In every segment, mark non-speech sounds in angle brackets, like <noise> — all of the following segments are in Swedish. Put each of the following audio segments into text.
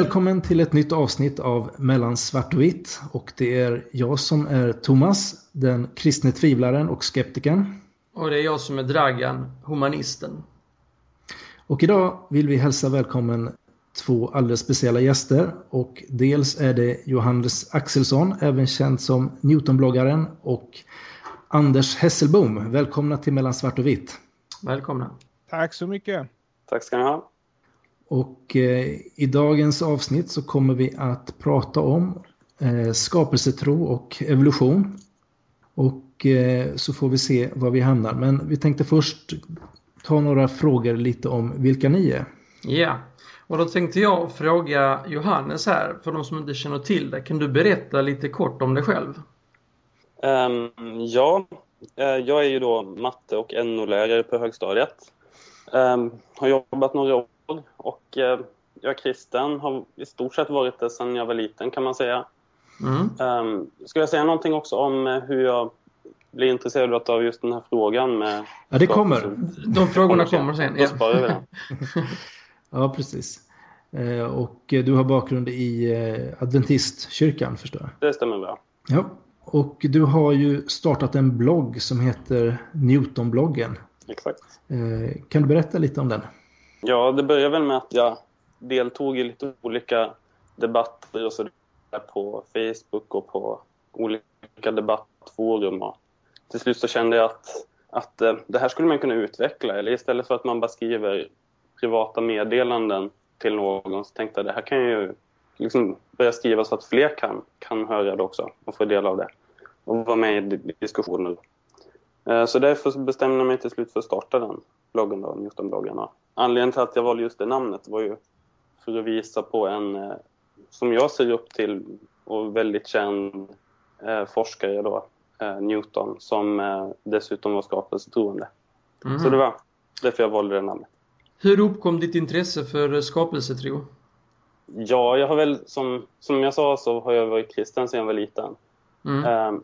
Välkommen till ett nytt avsnitt av Mellan svart och vitt. Och det är jag som är Thomas, den kristne tvivlaren och skeptikern. Och det är jag som är Dragan, humanisten. Och idag vill vi hälsa välkommen två alldeles speciella gäster. Och dels är det Johannes Axelsson, även känd som Newtonbloggaren och Anders Hesselbom. Välkomna till Mellan svart och vitt. Välkomna. Tack så mycket. Tack ska ni ha. Och eh, i dagens avsnitt så kommer vi att prata om eh, skapelsetro och evolution. Och eh, så får vi se var vi hamnar. Men vi tänkte först ta några frågor lite om vilka ni är. Ja, och då tänkte jag fråga Johannes här, för de som inte känner till det. Kan du berätta lite kort om dig själv? Um, ja, uh, jag är ju då matte och NO-lärare på högstadiet. Um, har jobbat några år och uh, jag är kristen, har i stort sett varit det sedan jag var liten kan man säga. Mm. Um, ska jag säga någonting också om uh, hur jag blir intresserad av just den här frågan med... Ja, det kommer. De frågorna kommer sen. Då sparar vi den. <laughs> ja, precis. Och du har bakgrund i adventistkyrkan förstår jag? Det stämmer bra. Ja, och du har ju startat en blogg som heter Newtonbloggen. Exakt. Kan du berätta lite om den? Ja, det började väl med att jag deltog i lite olika debatter och så på Facebook och på olika debattforum. Och till slut så kände jag att, att eh, det här skulle man kunna utveckla. Eller istället för att man bara skriver privata meddelanden till någon så tänkte jag det här kan jag ju liksom börja skriva så att fler kan, kan höra det också och få del av det och vara med i diskussioner. Eh, så därför bestämde jag mig till slut för att starta den bloggen, då, Newtonbloggen. Anledningen till att jag valde just det namnet var ju för att visa på en, eh, som jag ser upp till och väldigt känd eh, forskare då, Newton, som dessutom var skapelsetroende. Mm. Så det var därför jag valde det namnet. Hur uppkom ditt intresse för skapelsetro? Ja, jag har väl som, som jag sa så har jag varit kristen sedan jag var liten. Mm.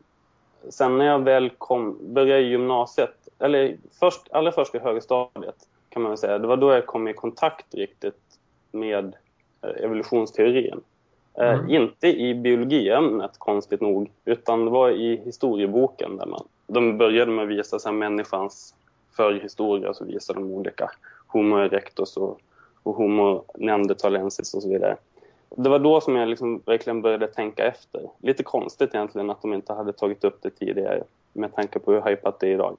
Sen när jag väl kom, började i gymnasiet, eller först, allra först i högstadiet kan man säga, det var då jag kom i kontakt riktigt med eh, evolutionsteorin. Eh, mm. Inte i biologiämnet konstigt nog, utan det var i historieboken där man, de började med att visa så människans förhistoria och så visade de olika Homo erectus och och Homo neanderthalensis och så vidare. Det var då som jag liksom verkligen började tänka efter. Lite konstigt egentligen att de inte hade tagit upp det tidigare med tanke på hur hypat det är idag.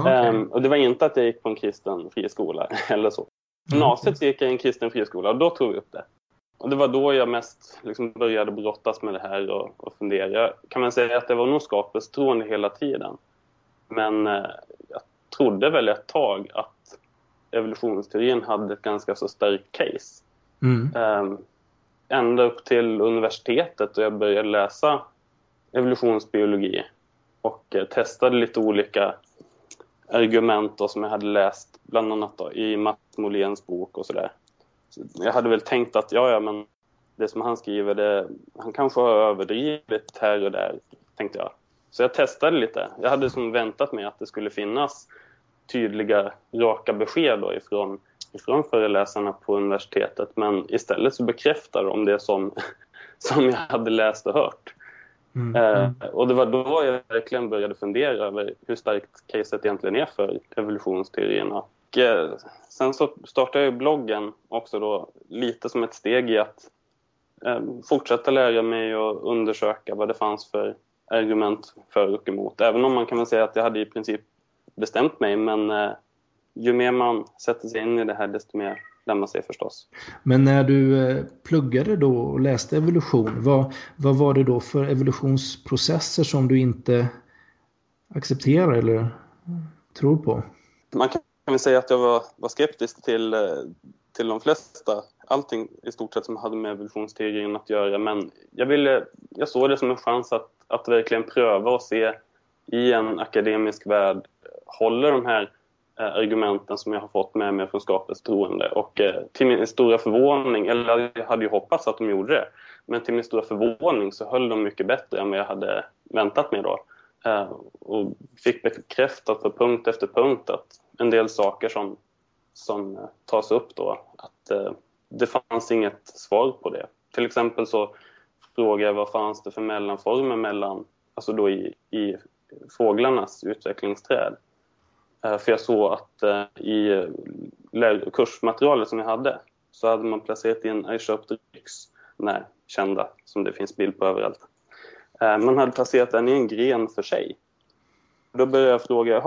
Okay. um, och det var inte att jag gick på en kristen friskola <laughs> eller så. Gymnasiet mm. gick jag i en kristen friskola och då tog vi upp det. Och det var då jag mest liksom började brottas med det här och, och fundera. Kan man säga att det var nog skapelsetroende hela tiden. Men eh, jag trodde väl ett tag att evolutionsteorin hade ett ganska så starkt case. Mm. Um, ända upp till universitetet och jag började läsa evolutionsbiologi och eh, testade lite olika argument då, som jag hade läst bland annat då, i Mats Moléns bok och sådär. Så jag hade väl tänkt att ja, ja, men det som han skriver, det, han kanske har överdrivit här och där, tänkte jag. Så jag testade lite. Jag hade som väntat mig att det skulle finnas tydliga, raka besked då ifrån, ifrån föreläsarna på universitetet. Men istället så bekräftar de det som, <laughs> som jag hade läst och hört. Mm. Eh, och det var då jag verkligen började fundera över hur starkt caset egentligen är för evolutionsteorin. Och, eh, sen så startade jag bloggen också då lite som ett steg i att eh, fortsätta lära mig och undersöka vad det fanns för argument för och emot. Även om man kan säga att jag hade i princip bestämt mig men eh, ju mer man sätter sig in i det här desto mer lär man sig förstås. Men när du eh, pluggade då och läste evolution, vad, vad var det då för evolutionsprocesser som du inte accepterar eller tror på? Man kan väl säga att jag var, var skeptisk till, eh, till de flesta, allting i stort sett som hade med evolutionsteorin att göra men jag, ville, jag såg det som en chans att, att verkligen pröva och se i en akademisk värld håller de här Eh, argumenten som jag har fått med mig från skapelsetroende. Och eh, till min stora förvåning, eller jag hade ju hoppats att de gjorde det, men till min stora förvåning så höll de mycket bättre än vad jag hade väntat mig då. Eh, och fick bekräftat på punkt efter punkt att en del saker som, som tas upp då, att det fanns inget svar på det. Till exempel så frågade jag vad fanns det för mellanformer mellan, alltså då i, i fåglarnas utvecklingsträd. Eh, för jag såg att eh, i kursmaterialet som jag hade så hade man placerat in I Aeschopteryx, den Nej, kända som det finns bild på överallt. Eh, man hade placerat den i en gren för sig. Då började jag fråga,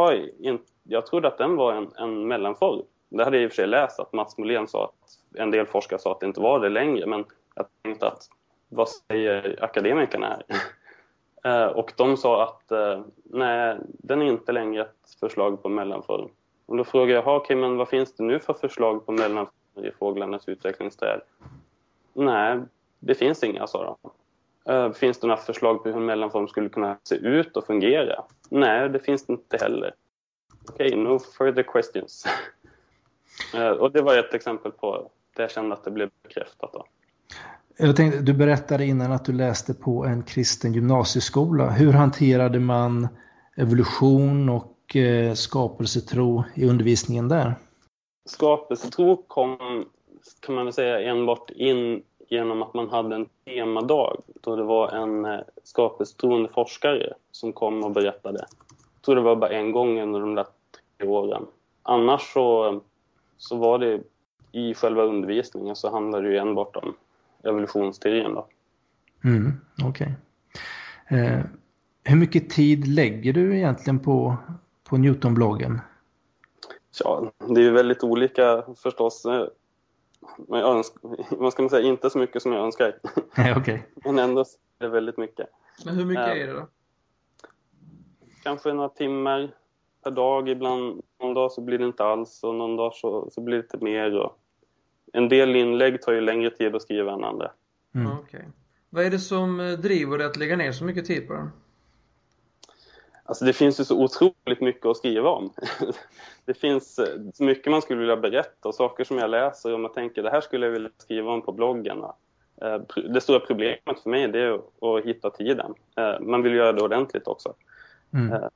jag trodde att den var en, en mellanform. Det hade jag i och för sig läst att Mats Molén sa att en del forskare sa att det inte var det längre, men jag tänkte att vad säger akademikerna här? Eh, och de sa att eh, nej, den är inte längre ett förslag på mellanform. Och då frågade jag, okej, men vad finns det nu för förslag på mellanform i fåglarnas utvecklingsträd? Nej, det finns inga, sa de. Eh, finns det några förslag på hur en mellanform skulle kunna se ut och fungera? Nej, det finns det inte heller. Okej, okay, no further questions. <laughs> Eh, och det var ett exempel på där jag kände att det blev bekräftat. Då. Jag tänkte, du berättade innan att du läste på en kristen gymnasieskola. Hur hanterade man evolution och eh, skapelsetro i undervisningen där? Skapelsetro kom, kan man väl säga, enbart in genom att man hade en temadag då det var en eh, skapelsetroende forskare som kom och berättade. Jag tror det var bara en gång under de där tre åren. Annars så, så var det i själva undervisningen så handlade det ju enbart om evolutionsteorin. Då. Mm, Okej. Okay. Eh, hur mycket tid lägger du egentligen på, på Newtonbloggen? Ja, det är väldigt olika förstås. Men jag önskar, vad ska man säga, inte så mycket som jag önskar. <laughs> Nej, okay. Men ändå är det väldigt mycket. Men hur mycket är det då? Kanske några timmar per dag. Ibland, någon dag så blir det inte alls och någon dag så, så blir det lite mer. Och en del inlägg tar ju längre tid att skriva än andra. Mm. Okay. Vad är det som eh, driver dig att lägga ner så mycket tid på den? Alltså det finns ju så otroligt mycket att skriva om. <laughs> det finns eh, så mycket man skulle vilja berätta och saker som jag läser och man tänker det här skulle jag vilja skriva om på bloggen. Eh, det stora problemet för mig är att hitta tiden. Man vill göra det ordentligt också. Mm.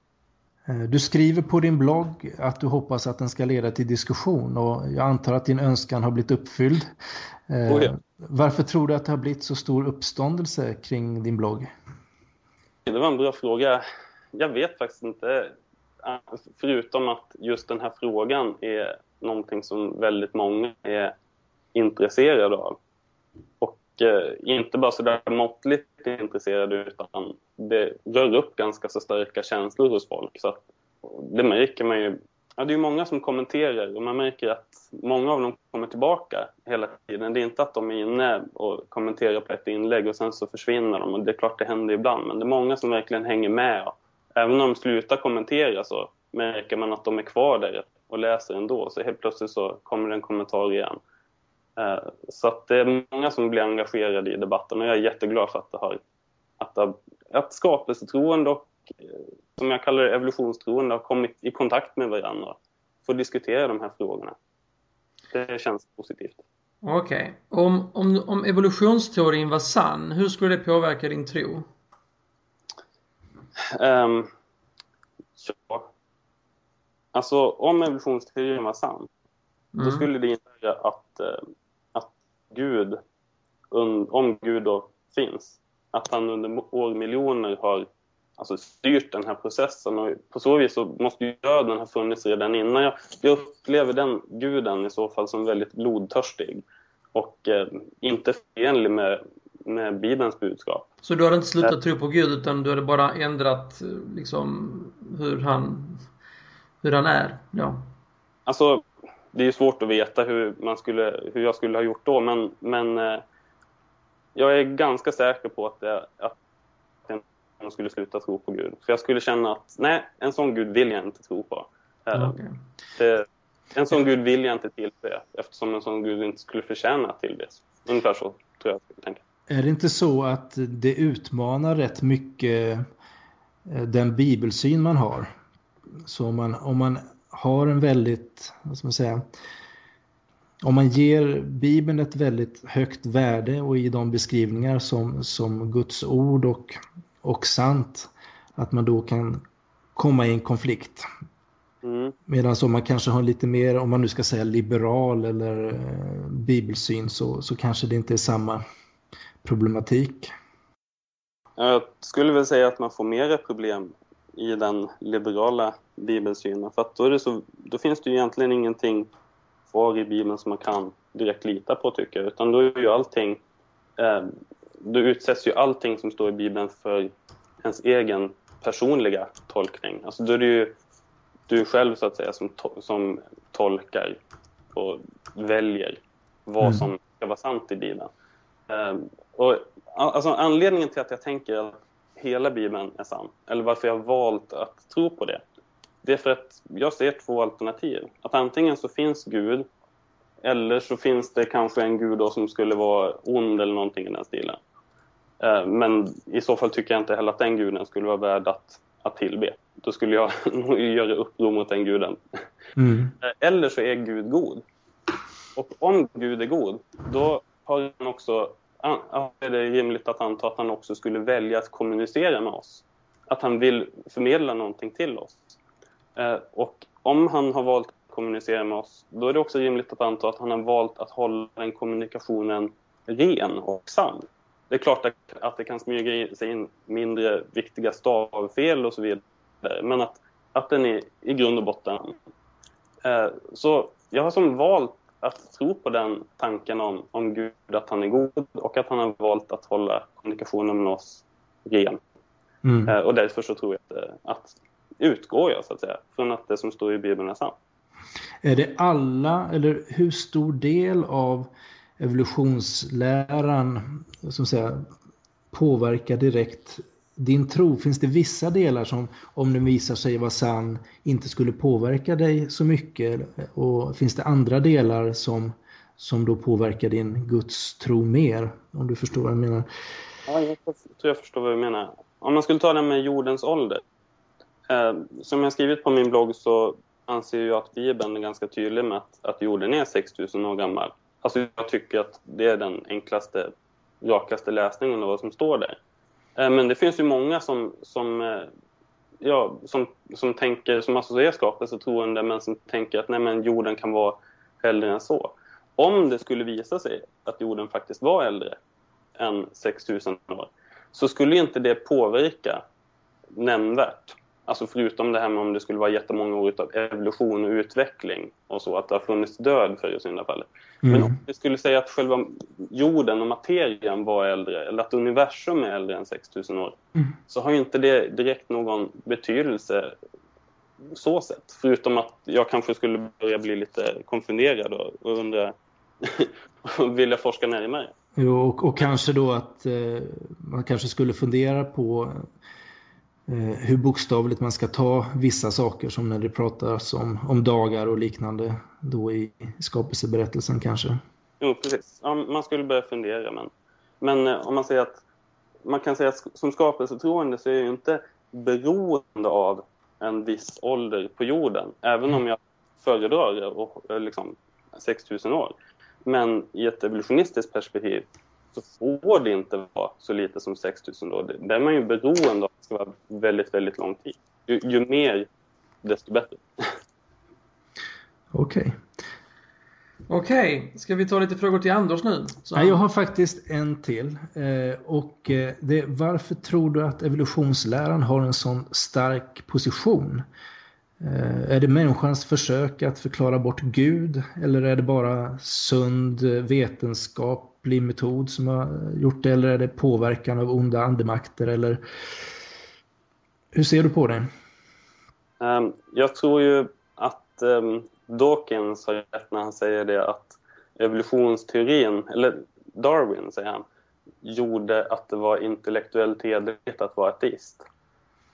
Eh, du skriver på din blogg att du hoppas att den ska leda till diskussion och jag antar att din önskan har blivit uppfylld. Eh, oh ja. Varför tror du att det har blivit så stor uppståndelse kring din blogg? Det var en bra fråga. Jag vet faktiskt inte. Förutom att just den här frågan är någonting som väldigt många är intresserade av. Och Eh, inte bara sådär måttligt intresserade utan det rör upp ganska så starka känslor hos folk. Så det märker man ju. Ja, det är många som kommenterar och man märker att många av dem kommer tillbaka hela tiden. Det är inte att de är inne och kommenterar på ett inlägg och sen så försvinner de. Och det är klart det händer ibland, men det är många som verkligen hänger med. Även om de slutar kommentera så märker man att de är kvar där och läser ändå. Så helt plötsligt så kommer det en kommentar igen. Eh, så att det är många som blir engagerade i debatten och jag är jätteglad för att det har, att, det, att skapelsetroende och eh, som jag kallar det evolutionstroende har kommit i kontakt med varandra och får diskutera de här frågorna. Det känns positivt. Okej. Okay. Om, om, om evolutionsteorin var sann, hur skulle det påverka din tro? Um, ja. Alltså om evolutionsteorin var sann, mm. då skulle det innebära att uh, Gud, om Gud då finns, att han under årmiljoner har alltså styrt den här processen och på så vis så måste ju döden ha funnits redan innan. Jag, jag upplever den guden i så fall som väldigt blodtörstig och eh, inte förenlig med, med Bibelns budskap. Så du har inte slutat tro på Gud utan du har bara ändrat liksom hur han, hur han är? Ja. Alltså, det är svårt att veta hur, man skulle, hur jag skulle ha gjort då, men, men eh, jag är ganska säker på att, det, att jag skulle sluta tro på Gud. För jag skulle känna att nej, en sån Gud vill jag inte tro på. Eh, okay. Det, en sån Gud vill jag inte tillbe eftersom en sån Gud inte skulle förtjäna att tillbes. Ungefär så tror jag skulle tänka. Är det inte så att det utmanar rätt mycket eh, den bibelsyn man har? Så om man, om man har en väldigt, vad ska man säga, om man ger Bibeln ett väldigt högt värde och i de beskrivningar som, som Guds ord och, och sant, att man då kan komma i en konflikt. Mm. Medan om man kanske har lite mer, om man nu ska säga liberal eller eh, bibelsyn så, så kanske det inte är samma problematik. Jag skulle väl säga att man får mer problem i den liberala bibelsynen. För att då, är det så, då finns det ju egentligen ingenting kvar i Bibeln som man kan direkt lita på tycker jag. Utan då är ju allting, eh, då utsätts ju allting som står i Bibeln för ens egen personliga tolkning. Alltså då är det ju du själv så att säga som, to som tolkar och väljer vad mm. som ska vara sant i Bibeln. Eh, och, alltså, anledningen till att jag tänker att hela Bibeln är sann, eller varför jag har valt att tro på det, det är för att jag ser två alternativ. Att antingen så finns Gud, eller så finns det kanske en Gud som skulle vara ond eller någonting i den stilen. Eh, men i så fall tycker jag inte heller att den guden skulle vara värd att, att tillbe. Då skulle jag <laughs> nog göra uppror mot den guden. Mm. Eh, eller så är Gud god. Och om Gud är god, då har han också är det rimligt att anta att han också skulle välja att kommunicera med oss. Att han vill förmedla någonting till oss. Eh, och om han har valt att kommunicera med oss, då är det också rimligt att anta att han har valt att hålla den kommunikationen ren och sann. Det är klart att det kan smyga sig in mindre viktiga stavfel och så vidare, men att, att den är i grund och botten. Eh, så jag har som valt att tro på den tanken om, om Gud, att han är god och att han har valt att hålla kommunikationen med oss ren. Mm. Eh, och därför så tror jag att, att utgår jag så att säga från att det som står i Bibeln är sant. Är det alla, eller hur stor del av evolutionsläran som säga, påverkar direkt din tro? Finns det vissa delar som, om den visar sig vara sann, inte skulle påverka dig så mycket? Och finns det andra delar som, som då påverkar din Guds tro mer? Om du förstår vad jag menar? Ja, jag tror jag förstår vad du menar. Om man skulle ta det med jordens ålder. Eh, som jag skrivit på min blogg så anser jag att Bibeln är ganska tydlig med att, att jorden är 6000 år gammal. Alltså jag tycker att det är den enklaste, rakaste läsningen av vad som står där. Eh, men det finns ju många som, som, eh, ja, som, som tänker, som alltså associerar skapelsetroende men som tänker att nej, men jorden kan vara äldre än så. Om det skulle visa sig att jorden faktiskt var äldre än 6000 år så skulle inte det påverka nämnvärt Alltså förutom det här med om det skulle vara jättemånga år av evolution och utveckling och så, att det har funnits död för i syndafallet. Mm. Men om vi skulle säga att själva jorden och materien var äldre, eller att universum är äldre än 6000 år, mm. så har ju inte det direkt någon betydelse så sett. Förutom att jag kanske skulle börja bli lite konfunderad och, och undra, <laughs> och vilja forska närmare. Jo, och, och kanske då att eh, man kanske skulle fundera på hur bokstavligt man ska ta vissa saker som när det pratas om, om dagar och liknande då i skapelseberättelsen kanske. Jo, precis. Ja, man skulle börja fundera men, men eh, om man säger att man kan säga att som skapelsetroende så är jag ju inte beroende av en viss ålder på jorden, även om jag föredrar och, eh, liksom 6000 år. Men i ett evolutionistiskt perspektiv så får det inte vara så lite som 6000 år. Där är man ju beroende av att det ska vara väldigt, väldigt lång tid. Ju, ju mer, desto bättre. Okej. Okay. Okej, okay. ska vi ta lite frågor till Anders nu? Så... jag har faktiskt en till. Eh, och eh, det, varför tror du att evolutionsläran har en sån stark position? Eh, är det människans försök att förklara bort Gud eller är det bara sund vetenskaplig metod som har gjort det eller är det påverkan av onda andemakter eller hur ser du på det? Ehm, jag tror ju att ehm, Dawkins har rätt när han säger det att evolutionsteorin, eller Darwin säger han, gjorde att det var intellektuellt hederligt att vara ateist.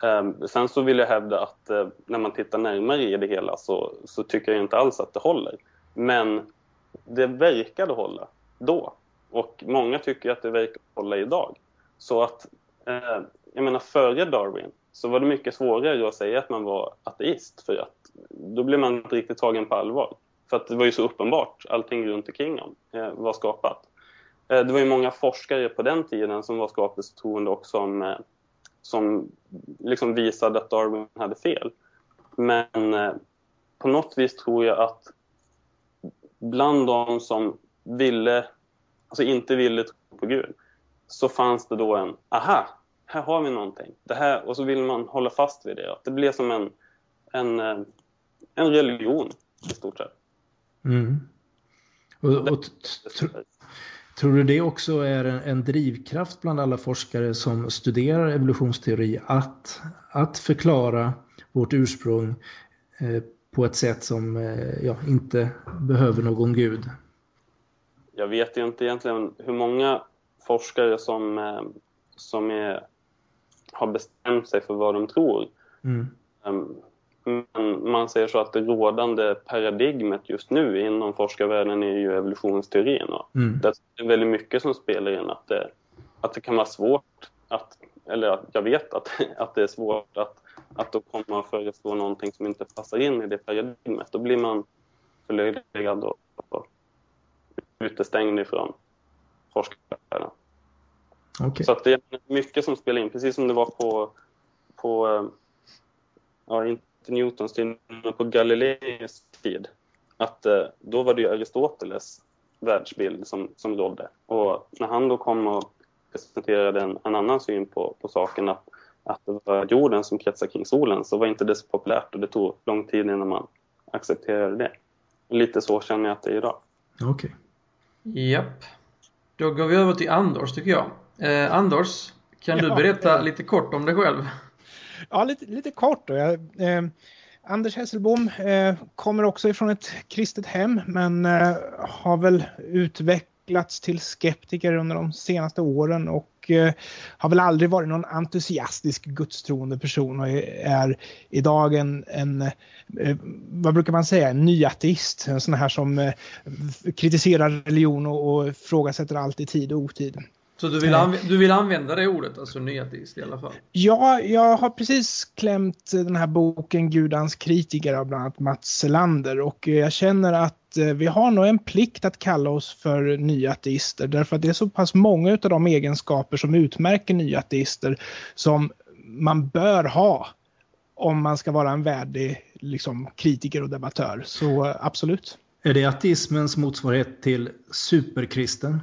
Ehm, sen så vill jag hävda att eh, när man tittar närmare i det hela så, så tycker jag inte alls att det håller. Men det verkade hålla då. Och många tycker att det verkar hålla idag. Så att, eh, jag menar före Darwin så var det mycket svårare att säga att man var ateist för att då blev man inte riktigt tagen på allvar. För att det var ju så uppenbart, allting runt omkring om eh, var skapat. Eh, det var ju många forskare på den tiden som var skapelsetroende och som, eh, som liksom visade att Darwin hade fel. Men eh, på något vis tror jag att bland de som ville, alltså inte ville tro på Gud, så fanns det då en, aha, här har vi någonting. Det här, och så vill man hålla fast vid det. Att det blev som en, en, eh, en religion i stort sett. Mm. Och, och tror du det också är en, drivkraft bland alla forskare som studerar evolutionsteori att, att förklara vårt ursprung eh, på ett sätt som eh, ja, inte behöver någon gud? Jag vet inte egentligen hur många forskare som, eh, som är, har bestämt sig för vad de tror. Mm. Men man säger så att det rådande paradigmet just nu inom forskarvärlden är ju evolutionsteorin. Mm. Det är väldigt mycket som spelar in att det, att det kan vara svårt att, eller jag vet att, <laughs> att det är svårt att, att då komma och föreslå någonting som inte passar in i det paradigmet. Då blir man förlöjligad och, och utestängd ifrån forskarvärlden. Okay. Så att det är mycket som spelar in, precis som det var på, på eh, ja, inte Newtons tid, men på Galileis tid. Att eh, då var det ju Aristoteles världsbild som, som rådde. Och när han då kom och presenterade en, en annan syn på, på saken, att, att det var jorden som kretsar kring solen, så var inte det så populärt och det tog lång tid innan man accepterade det. Lite så känner jag att det är idag. Okej. Okay. Japp. Då går vi över till Anders tycker jag. Eh, Anders, kan ja, du berätta lite kort om dig själv? Ja, lite, lite kort då. Jag, eh, Anders Hesselbom eh, kommer också ifrån ett kristet hem men eh, har väl utvecklats till skeptiker under de senaste åren och eh, har väl aldrig varit någon entusiastisk gudstroende person och är idag en, en eh, vad brukar man säga, en nyateist. En sån här som eh, kritiserar religion och, och ifrågasätter allt i tid och otid. Så du vill, du vill använda det ordet, alltså nyateist i alla fall? Ja, jag har precis klämt den här boken Gudans kritiker av bland annat Mats Selander och jag känner att eh, vi har nog en plikt att kalla oss för nyateister därför att det är så pass många av de egenskaper som utmärker nyateister som man bör ha om man ska vara en värdig liksom, kritiker och debattör. Så absolut. Är det ateismens motsvarighet till superkristen?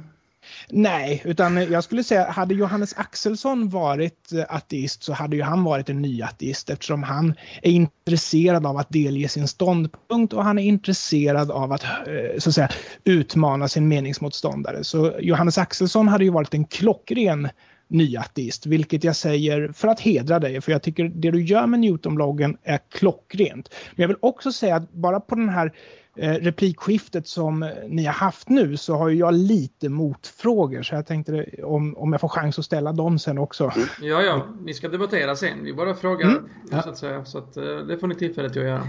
Nej, utan jag skulle säga hade Johannes Axelsson varit eh, ateist så hade ju han varit en ny ateist eftersom han är intresserad av att delge sin ståndpunkt och han är intresserad av att, eh, så att säga, utmana sin meningsmotståndare. Så Johannes Axelsson hade ju varit en klockren nyateist, vilket jag säger för att hedra dig, för jag tycker det du gör med Newtonbloggen är klockrent. Men jag vill också säga att bara på den här Eh, replikskiftet som ni har haft nu så har jag lite motfrågor så jag tänkte om, om jag får chans att ställa dem sen också. Ja, ja, ni ska debattera sen. Vi bara frågar mm. så att säga. Så att, eh, det får ni tillfälle till att göra.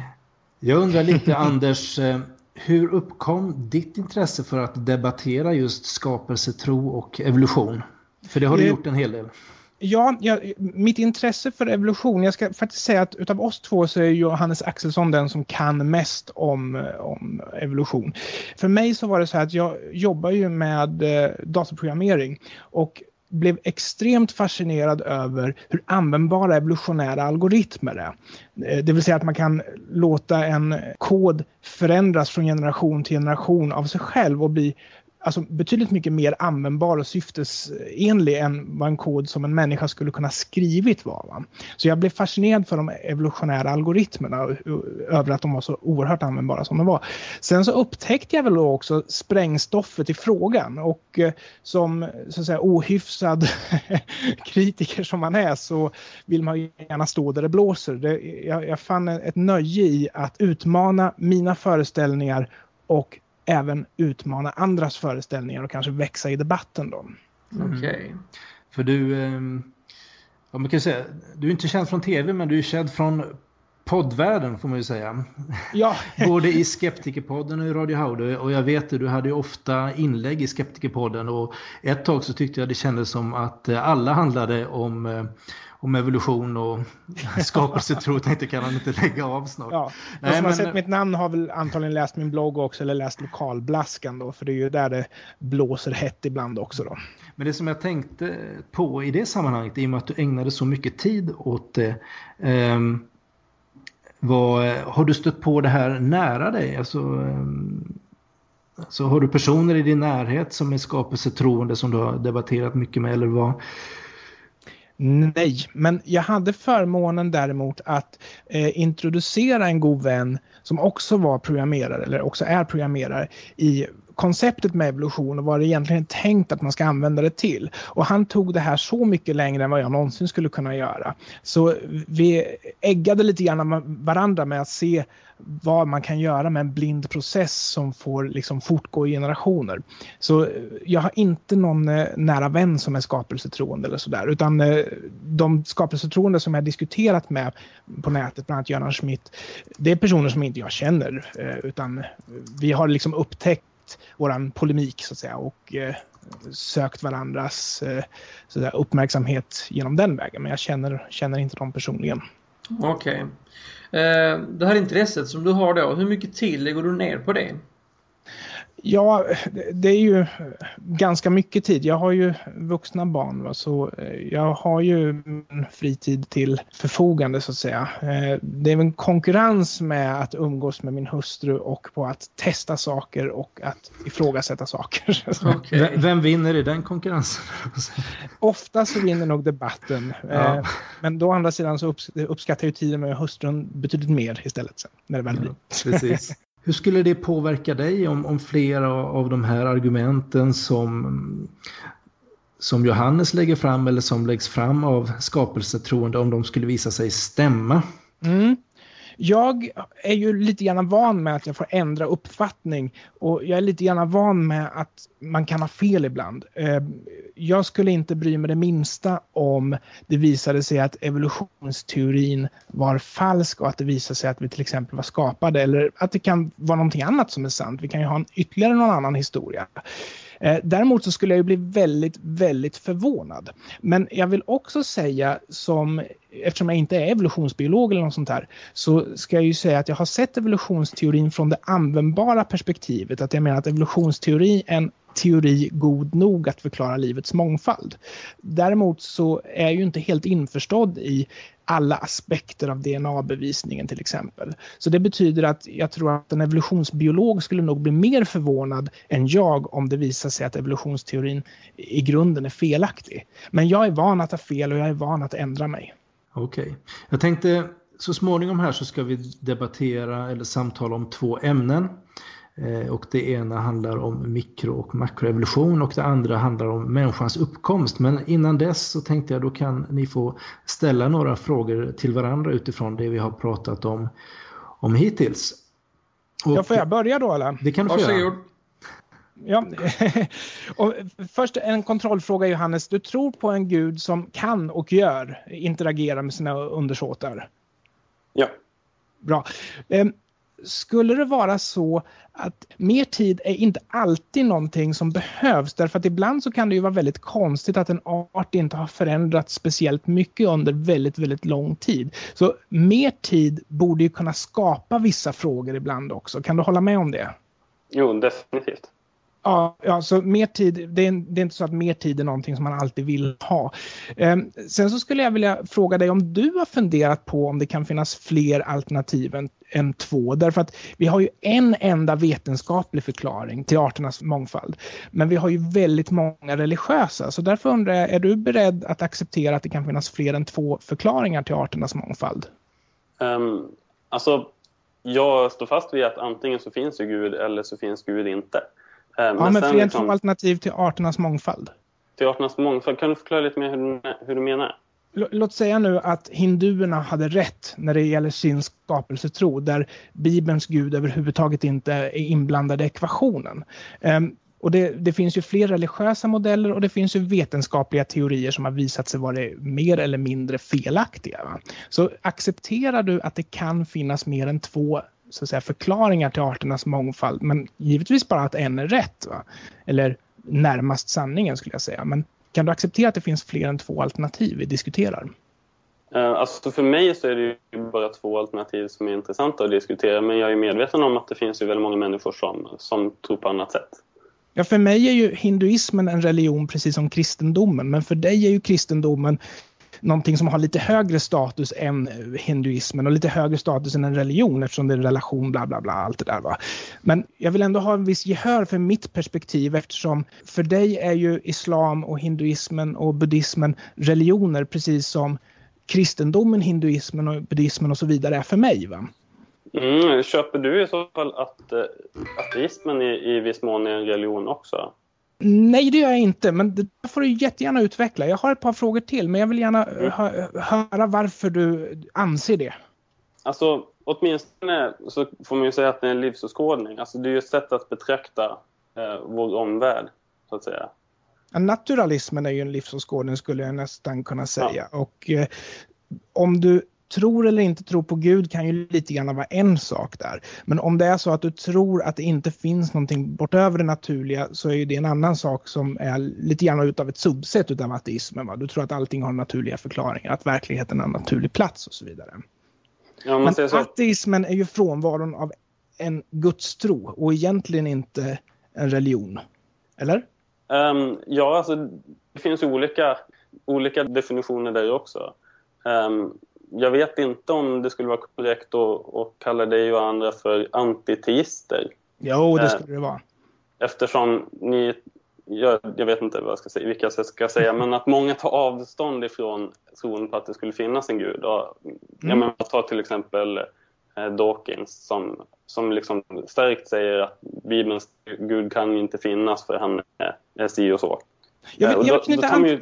Jag undrar lite Anders, eh, hur uppkom ditt intresse för att debattera just skapelsetro och evolution? För det har du gjort en hel del. Ja, ja, mitt intresse för evolution, jag ska faktiskt säga att utav oss två så är Johannes Axelsson den som kan mest om, om evolution. För mig så var det så här att jag jobbar ju med eh, dataprogrammering och blev extremt fascinerad över hur användbara evolutionära algoritmer är. Eh, det vill säga att man kan låta en kod förändras från generation till generation av sig själv och bli alltså betydligt mycket mer användbar och syftesenlig än vad en kod som en människa skulle kunna skrivit var. Va? Så jag blev fascinerad för de evolutionära algoritmerna och, över att de var så oerhört användbara som de var. Sen så upptäckte jag väl också sprängstoffet i frågan och eh, som så att säga ohyfsad <laughs> kritiker som man är så vill man ju gärna stå där det blåser. Det, jag, jag fann ett nöje i att utmana mina föreställningar och även utmana andras föreställningar och kanske växa i debatten då. Mm. Okej. Okay. För du, ehm, ja, man kan säga, du är inte känd från tv men du är känd från poddvärlden får man ju säga. Ja. <laughs> Både i Skeptikerpodden och i Radio Howdy och jag vet att du hade ofta inlägg i Skeptikerpodden och ett tag så tyckte jag det kändes som att alla handlade om eh, om evolution och <laughs> skapelsetro tänkte kan han inte lägga av snart. Ja. De som men... har sett mitt namn har väl antagligen läst min blogg också eller läst lokalblaskan då för det är ju där det blåser hett ibland också då. Men det som jag tänkte på i det sammanhanget i och med att du ägnade så mycket tid åt det um, Vad, har du stött på det här nära dig? Alltså, alltså, har du personer i din närhet som är skapelsetroende som du har debatterat mycket med? Eller vad, Nej, men jag hade förmånen däremot att eh, introducera en god vän som också var programmerare, eller också är programmerare, i konceptet med evolution och vad det egentligen är tänkt att man ska använda det till. Och han tog det här så mycket längre än vad jag någonsin skulle kunna göra. Så vi äggade lite grann varandra med att se vad man kan göra med en blind process som får liksom fortgå i generationer. Så jag har inte någon eh, nära vän som är skapelsetroende eller sådär utan eh, de skapelsetroende som jag diskuterat med på nätet, bland annat Göran Schmidt, det är personer som inte jag känner eh, utan vi har liksom upptäckt våran polemik så att säga och eh, sökt varandras eh, så uppmärksamhet genom den vägen. Men jag känner, känner inte dem personligen. Okej. Okay. Eh, det här intresset som du har då, hur mycket tid lägger du ner på det? Ja, det är ju ganska mycket tid. Jag har ju vuxna barn va? så eh, jag har ju fritid till förfogande så att säga. Eh, det är en konkurrens med att umgås med min hustru och på att testa saker och att ifrågasätta saker. <laughs> Okay. Vem vinner i den konkurrensen? <laughs> Ofta så vinner nog debatten. Ja. Eh, men då å andra sidan så uppskattar jag tiden med hustrun betydligt mer istället sen, när det väl blir. Ja, precis. <laughs> Hur skulle det påverka dig om, om flera av de här argumenten som, som Johannes lägger fram eller som läggs fram av skapelsetroende om de skulle visa sig stämma? Mm. Jag är ju lite grann van med att jag får ändra uppfattning och jag är lite grann van med att man kan ha fel ibland. Eh, jag skulle inte bry mig det minsta om det visade sig att evolutionsteorin var falsk och att det visade sig att vi till exempel var skapade eller att det kan vara någonting annat som är sant. Vi kan ju ha en, ytterligare någon annan historia. Eh, däremot så skulle jag ju bli väldigt, väldigt förvånad. Men jag vill också säga som, eftersom jag inte är evolutionsbiolog eller något sånt här, så ska jag ju säga att jag har sett evolutionsteorin från det användbara perspektivet. Att jag menar att evolutionsteori är en teori god nog att förklara livets mångfald. Däremot så är jag ju inte helt införstådd i alla aspekter av DNA-bevisningen till exempel. Så det betyder att jag tror att en evolutionsbiolog skulle nog bli mer förvånad än jag om det visar sig att evolutionsteorin i grunden är felaktig. Men jag är van att ha fel och jag är van att ändra mig. Okej. Okay. Jag tänkte så småningom här så ska vi debattera eller samtala om två ämnen. Eh, och det ena handlar om mikro och makroevolution och det andra handlar om människans uppkomst. Men innan dess så tänkte jag då kan ni få ställa några frågor till varandra utifrån det vi har pratat om, om hittills. Och, ja, får jag börja då eller? Det kan du få göra. Ja. <laughs> och först en kontrollfråga Johannes. Du tror på en gud som kan och gör interagera med sina undersåtar? Ja. Bra. Ehm, skulle det vara så att mer tid är inte alltid någonting som behövs därför att ibland så kan det ju vara väldigt konstigt att en art inte har förändrats speciellt mycket under väldigt, väldigt lång tid. Så mer tid borde ju kunna skapa vissa frågor ibland också. Kan du hålla med om det? Jo, definitivt. Ja, ja, så mer tid, det är, det är, inte så att mer tid är någonting som man alltid vill ha. Eh, sen så skulle jag vilja fråga dig om du har funderat på om det kan finnas fler alternativ än, än två. Därför att vi har ju en enda vetenskaplig förklaring till arternas mångfald. Men vi har ju väldigt många religiösa. Så därför undrar jag, är du beredd att acceptera att det kan finnas fler än två förklaringar till arternas mångfald? Um, alltså, jag står fast vid att antingen så finns ju Gud eller så finns Gud inte. Men eh, ja, men fler liksom, alternativ till arternas mångfald. Till arternas mångfald. Kan du förklara lite mer hur du, hur du menar? Låt säga nu att hinduerna hade rätt när det gäller sin skapelsetro där Bibelns gud överhuvudtaget inte är inblandad i ekvationen. Um, och det, det, finns ju fler religiösa modeller och det finns ju vetenskapliga teorier som har visat sig vara mer eller mindre felaktiga. Va? Så accepterar du att det kan finnas mer än två så att säga, förklaringar till arternas mångfald. Men givetvis bara att en är rätt. Va? Eller närmast sanningen skulle jag säga. Men kan du acceptera att det finns fler än två alternativ vi diskuterar? Uh, alltså för mig så är det ju bara två alternativ som är intressanta att diskutera. Men jag är medveten om att det finns ju väldigt många människor som, som tror på annat sätt. Ja, för mig är ju hinduismen en religion precis som kristendomen. Men för dig är ju kristendomen någonting som har lite högre status än eh, hinduismen och lite högre status än en religion eftersom det är en relation, bla bla bla, allt det där. Va? Men jag vill ändå ha en viss gehör för mitt perspektiv eftersom för dig är ju islam och hinduismen och buddhismen religioner precis som kristendomen, hinduismen och buddhismen och så vidare är för mig. Va? Mm, köper du i så fall att eh, ateismen i, i viss mån är en religion också? Nej, det gör jag inte, men det får du jättegärna utveckla. Jag har ett par frågor till, men jag vill gärna mm. höra varför du anser det. Alltså, åtminstone så får man ju säga att det är en livsåskådning. Alltså, det är ju ett sätt att betrakta eh, vår omvärld, så att säga. Naturalismen är ju en livsåskådning skulle jag nästan kunna säga. Ja. Och eh, om du tror eller inte tror på Gud kan ju lite grann vara en sak där. Men om det är så att du tror att det inte finns någonting bortöver det naturliga så är det en annan sak som är lite grann utav ett subset utav ateismen. Va? Du tror att allting har naturliga förklaringar, att verkligheten har en naturlig plats och så vidare. Ja, Men ateismen är ju frånvaron av en gudstro och egentligen inte en religion. Eller? Um, ja, alltså det finns olika, olika definitioner där också. Um, jag vet inte om det skulle vara korrekt att, att kalla dig och andra för antiteister. Jo, det eh, skulle det vara. Eftersom ni, jag, jag, vet inte vad jag ska säga, vilka jag ska säga, men att många tar avstånd ifrån tron på att det skulle finnas en gud. Och, mm. Jag menar, ta till exempel eh, Dawkins som, som liksom starkt säger att Bibelns gud kan inte finnas för han är, är si och så. Jag vill, jag vill då, då tar man ju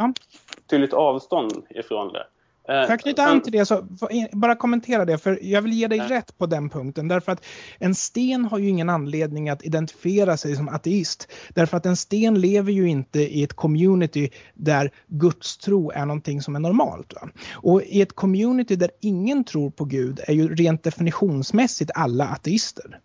tydligt avstånd ifrån det. Eh, Får jag knyta an till det, så bara kommentera det, för jag vill ge dig rätt på den punkten. Därför att en sten har ju ingen anledning att identifiera sig som ateist. Därför att en sten lever ju inte i ett community där gudstro är någonting som är normalt. Va? Och i ett community där ingen tror på Gud är ju rent definitionsmässigt alla ateister.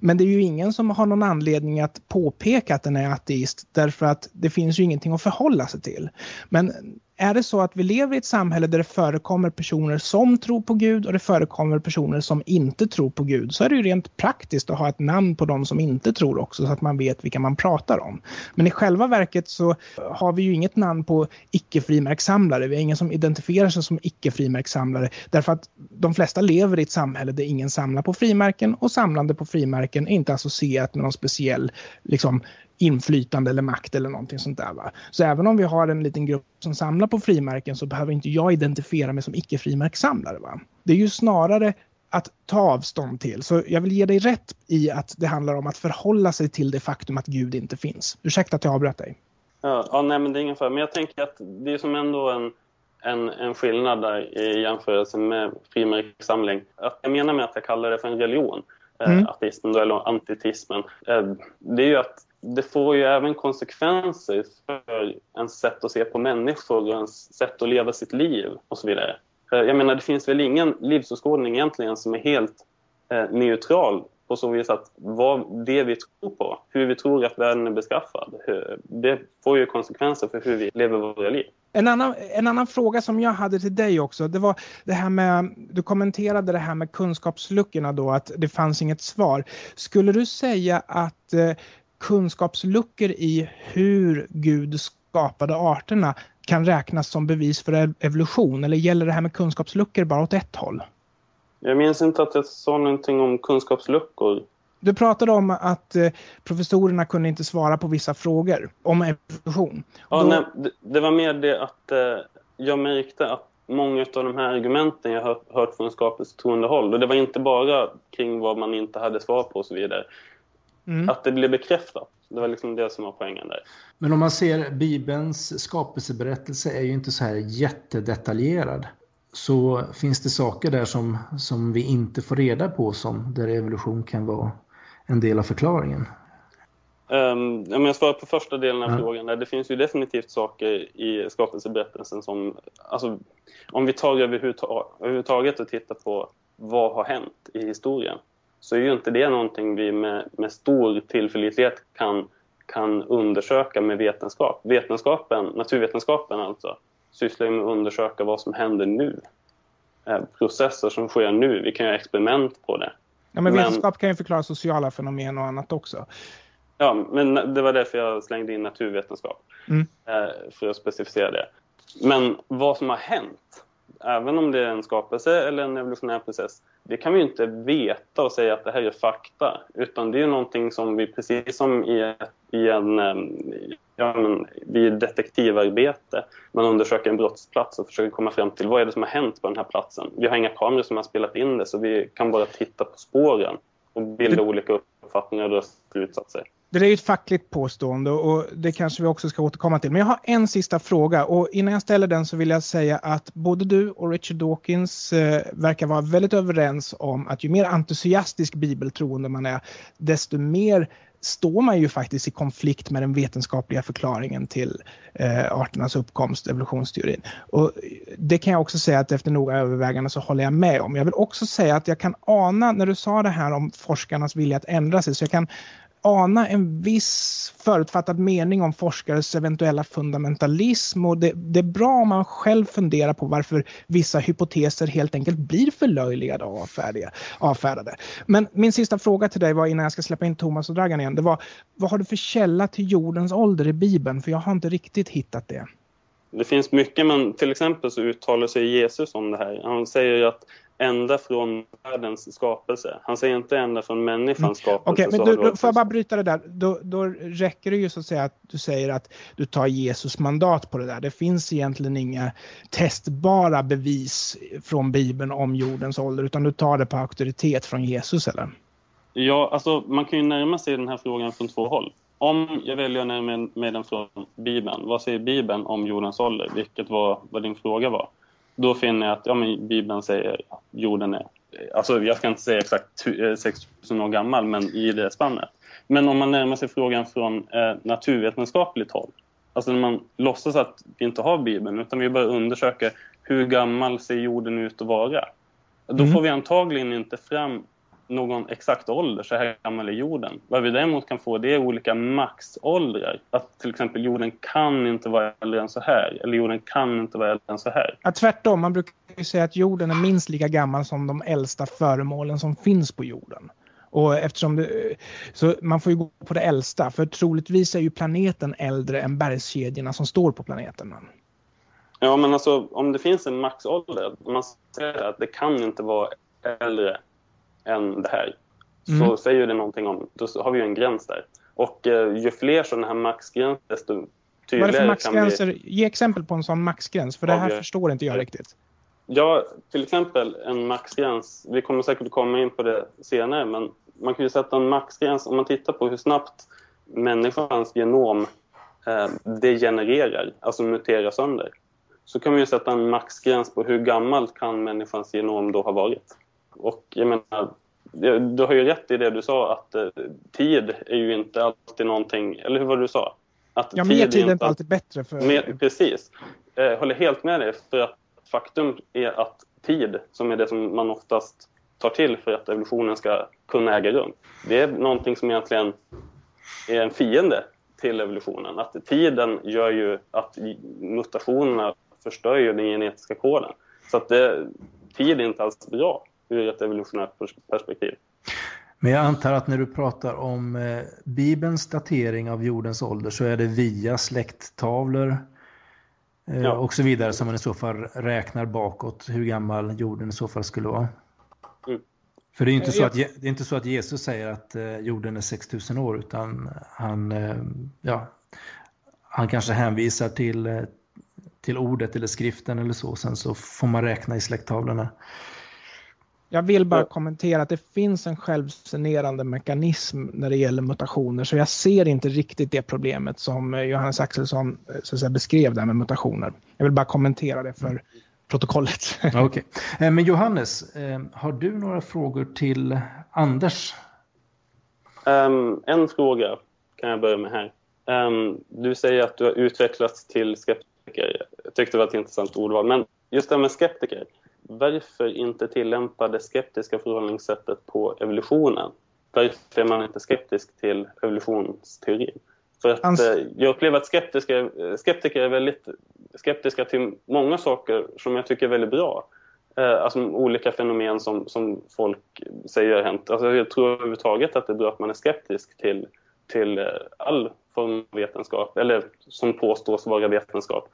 Men det är ju ingen som har någon anledning att påpeka att den är ateist därför att det finns ju ingenting att förhålla sig till. Men är det så att vi lever i ett samhälle där det förekommer personer som tror på Gud och det förekommer personer som inte tror på Gud så är det ju rent praktiskt att ha ett namn på de som inte tror också så att man vet vilka man pratar om. Men i själva verket så har vi ju inget namn på icke-frimärkssamlare. Vi har ingen som identifierar sig som icke-frimärkssamlare därför att de flesta lever i ett samhälle där ingen samlar på frimärken och samlande på frimärken är inte associerat med någon speciell liksom, inflytande eller makt eller någonting sånt där. Va? Så även om vi har en liten grupp som samlar på frimärken så behöver inte jag identifiera mig som icke-frimärkssamlare. Va? Det är ju snarare att ta avstånd till. Så jag vill ge dig rätt i att det handlar om att förhålla sig till det faktum att Gud inte finns. Ursäkta att jag avbröt dig. Ja, ja nej, men det är ingen fara. Men jag tänker att det är som ändå en, en, en skillnad där i jämförelse med frimärkssamling. Att jag menar med att jag kallar det för en religion, eh, mm. ateismen eller antitismen, eh, det är ju att det får ju även konsekvenser för ens sätt att se på människor och ens sätt att leva sitt liv och så vidare. Eh, jag menar, det finns väl ingen livsåskådning egentligen som är helt eh, neutral på så vis att vad det vi tror på, hur vi tror att världen är beskaffad, det får ju konsekvenser för hur vi lever våra liv. En annan, en annan fråga som jag hade till dig också, det var det här med, du kommenterade det här med kunskapsluckorna då, att det fanns inget svar. Skulle du säga att eh, kunskapsluckor i hur Gud skapade arterna kan räknas som bevis för evolution? Eller gäller det här med kunskapsluckor bara åt ett håll? Jag minns inte att jag sa någonting om kunskapsluckor. Du pratade om att eh, professorerna kunde inte svara på vissa frågor om evolution. Ja, Då... nej, det, var mer det att eh, jag märkte att många av de här argumenten jag hört, hört från skapelsetroende håll, och det var inte bara kring vad man inte hade svar på och så vidare, Mm. Att det blir bekräftat. Det var liksom det som var poängen där. Men om man ser Bibelns skapelseberättelse är ju inte så här jättedetaljerad. Så finns det saker där som, som vi inte får reda på som där evolution kan vara en del av förklaringen. Um, om jag svarar på första delen av ja. frågan, där, det finns ju definitivt saker i skapelseberättelsen som, alltså, om vi tar överhuvudtaget och tittar på vad har hänt i historien, så är ju inte det någonting vi med, med stor tillförlitlighet kan, kan undersöka med vetenskap. Vetenskapen, naturvetenskapen alltså, sysslar med att undersöka vad som händer nu. Eh, processer som sker nu. Vi kan göra experiment på det. Ja, men, men vetenskap kan ju förklara sociala fenomen och annat också. Ja, men det var därför jag slängde in naturvetenskap. Mm. Eh, för att specificera det. Men vad som har hänt, även om det är en skapelse eller en evolutionär process, det kan vi inte veta och säga att det här är fakta. Utan det är någonting som vi, precis som i, i en, ja, men, vid detektivarbete, man undersöker en brottsplats och försöker komma fram till vad är det som har hänt på den här platsen. Vi har inga kameror som har spelat in det så vi kan bara titta på spåren och bilda olika uppfattningar och dra slutsatser. Det är ju ett fackligt påstående och det kanske vi också ska återkomma till. Men jag har en sista fråga och innan jag ställer den så vill jag säga att både du och Richard Dawkins eh, verkar vara väldigt överens om att ju mer entusiastisk bibeltroende man är desto mer står man ju faktiskt i konflikt med den vetenskapliga förklaringen till eh, arternas uppkomst, evolutionsteorin. Och det kan jag också säga att efter noga övervägande så håller jag med om. Jag vill också säga att jag kan ana när du sa det här om forskarnas vilja att ändra sig, så jag kan ana en viss förutfattad mening om forskares eventuella fundamentalism och det, det, är bra om man själv funderar på varför vissa hypoteser helt enkelt blir förlöjligade och avfärdade. Men min sista fråga till dig var innan jag ska släppa in Thomas och Dragan igen, det var vad har du för källa till jordens ålder i Bibeln? För jag har inte riktigt hittat det. Det finns mycket, men till exempel så uttalar sig Jesus om det här. Han säger att ända från världens skapelse. Han säger inte ända från människans mm. skapelse. Okej, okay, men då, då får jag bara bryta det där. Då, då räcker det ju så att säga att du säger att du tar Jesus mandat på det där. Det finns egentligen inga testbara bevis från Bibeln om jordens ålder, utan du tar det på auktoritet från Jesus, eller? Ja, alltså man kan ju närma sig den här frågan från två håll. Om jag väljer att närma mig den från Bibeln, vad säger Bibeln om jordens ålder? Vilket var vad din fråga var då finner jag att ja, men Bibeln säger att jorden är, alltså jag ska inte säga exakt 6000 år gammal, men i det spannet. Men om man närmar sig frågan från eh, naturvetenskapligt håll, alltså när man låtsas att vi inte har Bibeln, utan vi bara undersöker hur gammal ser jorden ut att vara? Då mm. får vi antagligen inte fram någon exakt ålder, så här gammal är jorden. Vad vi däremot kan få det är olika maxåldrar. Att till exempel jorden kan inte vara äldre än så här, eller jorden kan inte vara äldre än så här. Ja, tvärtom, man brukar ju säga att jorden är minst lika gammal som de äldsta föremålen som finns på jorden. Och eftersom det, så man får ju gå på det äldsta, för troligtvis är ju planeten äldre än bergskedjorna som står på planeten. Ja, men alltså om det finns en maxålder, man säger att det kan inte vara äldre än det här. Så mm. säger det någonting om, då har vi en gräns där. Och eh, ju fler sådana här maxgränser, desto tydligare Vad är det för maxgränser? Vi... Ge exempel på en sån maxgräns, för det här förstår inte jag riktigt. Ja, till exempel en maxgräns. Vi kommer säkert komma in på det senare, men man kan ju sätta en maxgräns om man tittar på hur snabbt människans genom eh, degenererar, alltså muterar sönder. Så kan man ju sätta en maxgräns på hur gammalt kan människans genom då ha varit. Och jag menar, du har ju rätt i det du sa att eh, tid är ju inte alltid någonting, eller hur var det du sa? Att ja, mer tid är inte alltid bättre. För... Mer, precis. Jag håller helt med dig, för att faktum är att tid, som är det som man oftast tar till för att evolutionen ska kunna äga rum, det är någonting som egentligen är en fiende till evolutionen. Att tiden gör ju att mutationerna förstör ju den genetiska koden. Så att det, tid är inte alls bra ur ett evolutionärt perspektiv. Men jag antar att när du pratar om eh, Bibelns datering av jordens ålder så är det via släkttavlor eh, ja. och så vidare som man i så fall räknar bakåt hur gammal jorden i så fall skulle vara. Mm. För det är, inte så att, det är inte så att Jesus säger att eh, jorden är 6000 år utan han, ja, han kanske hänvisar till, till ordet eller skriften eller så. Sen så får man räkna i släkttavlorna. Jag vill bara kommentera att det finns en självsanerande mekanism när det gäller mutationer så jag ser inte riktigt det problemet som eh, Johannes Axelsson eh, så att säga, beskrev där med mutationer. Jag vill bara kommentera det för protokollet. <laughs> okay. Eh, men Johannes, har du några frågor till Anders? Um, en fråga kan jag börja med här. Um, du säger att du har utvecklats till skeptiker. Jag tyckte det var ett intressant ordval. Men just det här med skeptiker varför inte tillämpa det skeptiska förhållningssättet på evolutionen? Varför är man inte skeptisk till evolutionsteorin? För att Ans eh, jag upplever att skeptiker, skeptiker är väldigt skeptiska till många saker som jag tycker är väldigt bra. Eh, alltså olika fenomen som, som folk säger har hänt. Alltså jag tror överhuvudtaget att det är bra att man är skeptisk till, till eh, all form av vetenskap, eller som påstås vara vetenskap.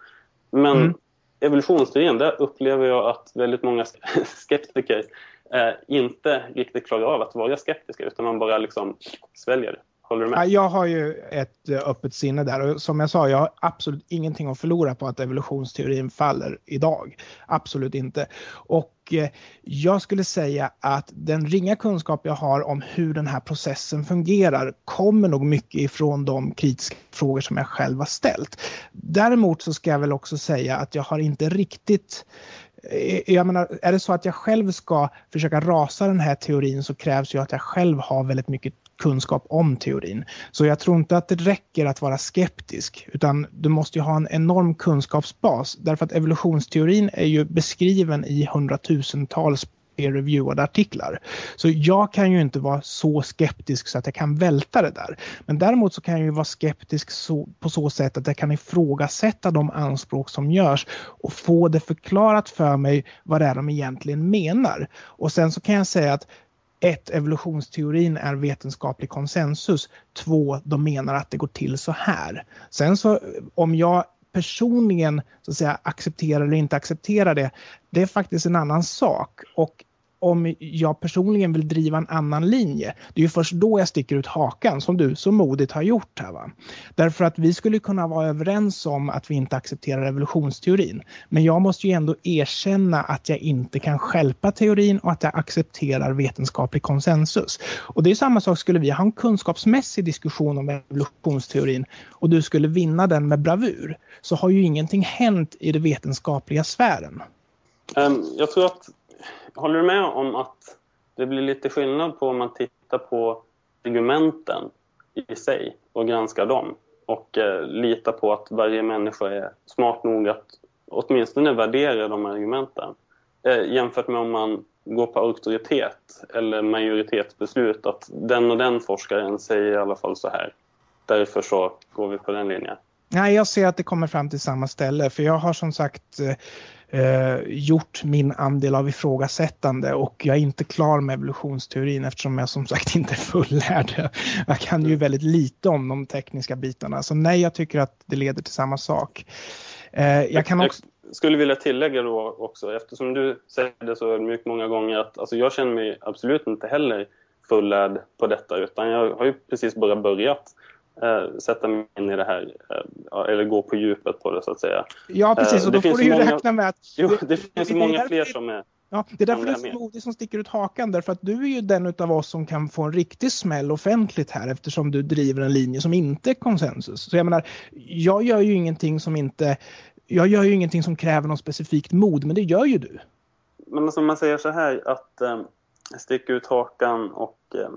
Men mm evolutionsteorin, där upplever jag att väldigt många <laughs> skeptiker eh, inte riktigt klarar av att vara skeptiska utan man bara liksom sväljer det. Håller du med? Jag har ju ett eh, öppet sinne där och som jag sa, jag har absolut ingenting att förlora på att evolutionsteorin faller idag. Absolut inte. Och eh, jag skulle säga att den ringa kunskap jag har om hur den här processen fungerar kommer nog mycket ifrån de kritiska frågor som jag själv har ställt. Däremot så ska jag väl också säga att jag har inte riktigt eh, jag menar, är det så att jag själv ska försöka rasa den här teorin så krävs ju att jag själv har väldigt mycket kunskap om teorin. Så jag tror inte att det räcker att vara skeptisk utan du måste ju ha en enorm kunskapsbas därför att evolutionsteorin är ju beskriven i hundratusentals peer-reviewade artiklar. Så jag kan ju inte vara så skeptisk så att jag kan välta det där. Men däremot så kan jag ju vara skeptisk så, på så sätt att jag kan ifrågasätta de anspråk som görs och få det förklarat för mig vad det är de egentligen menar. Och sen så kan jag säga att ett, evolutionsteorin är vetenskaplig konsensus. Två, de menar att det går till så här. Sen så om jag personligen så att säga, accepterar eller inte accepterar det, det är faktiskt en annan sak. Och om jag personligen vill driva en annan linje. Det är ju först då jag sticker ut hakan som du så modigt har gjort här. Va? Därför att vi skulle kunna vara överens om att vi inte accepterar evolutionsteorin. Men jag måste ju ändå erkänna att jag inte kan skälpa teorin och att jag accepterar vetenskaplig konsensus. Och det är samma sak skulle vi ha en kunskapsmässig diskussion om evolutionsteorin och du skulle vinna den med bravur så har ju ingenting hänt i den vetenskapliga sfären. Ehm, jag tror att håller du med om att det blir lite skillnad på om man tittar på argumenten i sig och granskar dem och eh, litar på att varje människa är smart nog att åtminstone värdera de argumenten eh, jämfört med om man går på auktoritet eller majoritetsbeslut att den och den forskaren säger i alla fall så här. Därför så går vi på den linjen. Nej, jag ser att det kommer fram till samma ställe för jag har som sagt eh, eh, gjort min andel av ifrågasättande och jag är inte klar med evolutionsteorin eftersom jag som sagt <laughs> inte är fullärd. Jag kan ju väldigt lite om de tekniska bitarna så nej, jag tycker att det leder till samma sak. Eh, jag kan också... Skulle vilja tillägga då också, eftersom du säger det så mycket många gånger att alltså jag känner mig absolut inte heller fullärd på detta utan jag har ju precis bara börjat eh, sätta mig in i det här, eh, eller gå på djupet på det så att säga. Ja, precis, och då får du ju många, räkna med att... Jo, det finns det, många fler som är... Ja, det är därför det är så modigt som sticker ut hakan, därför att du är ju den av oss som kan få en riktig smäll offentligt här eftersom du driver en linje som inte är konsensus. Så jag menar, jag gör ju ingenting som inte, jag gör ju ingenting som kräver något specifikt mod, men det gör ju du. Men alltså, man säger så här att eh, sticka ut hakan och eh,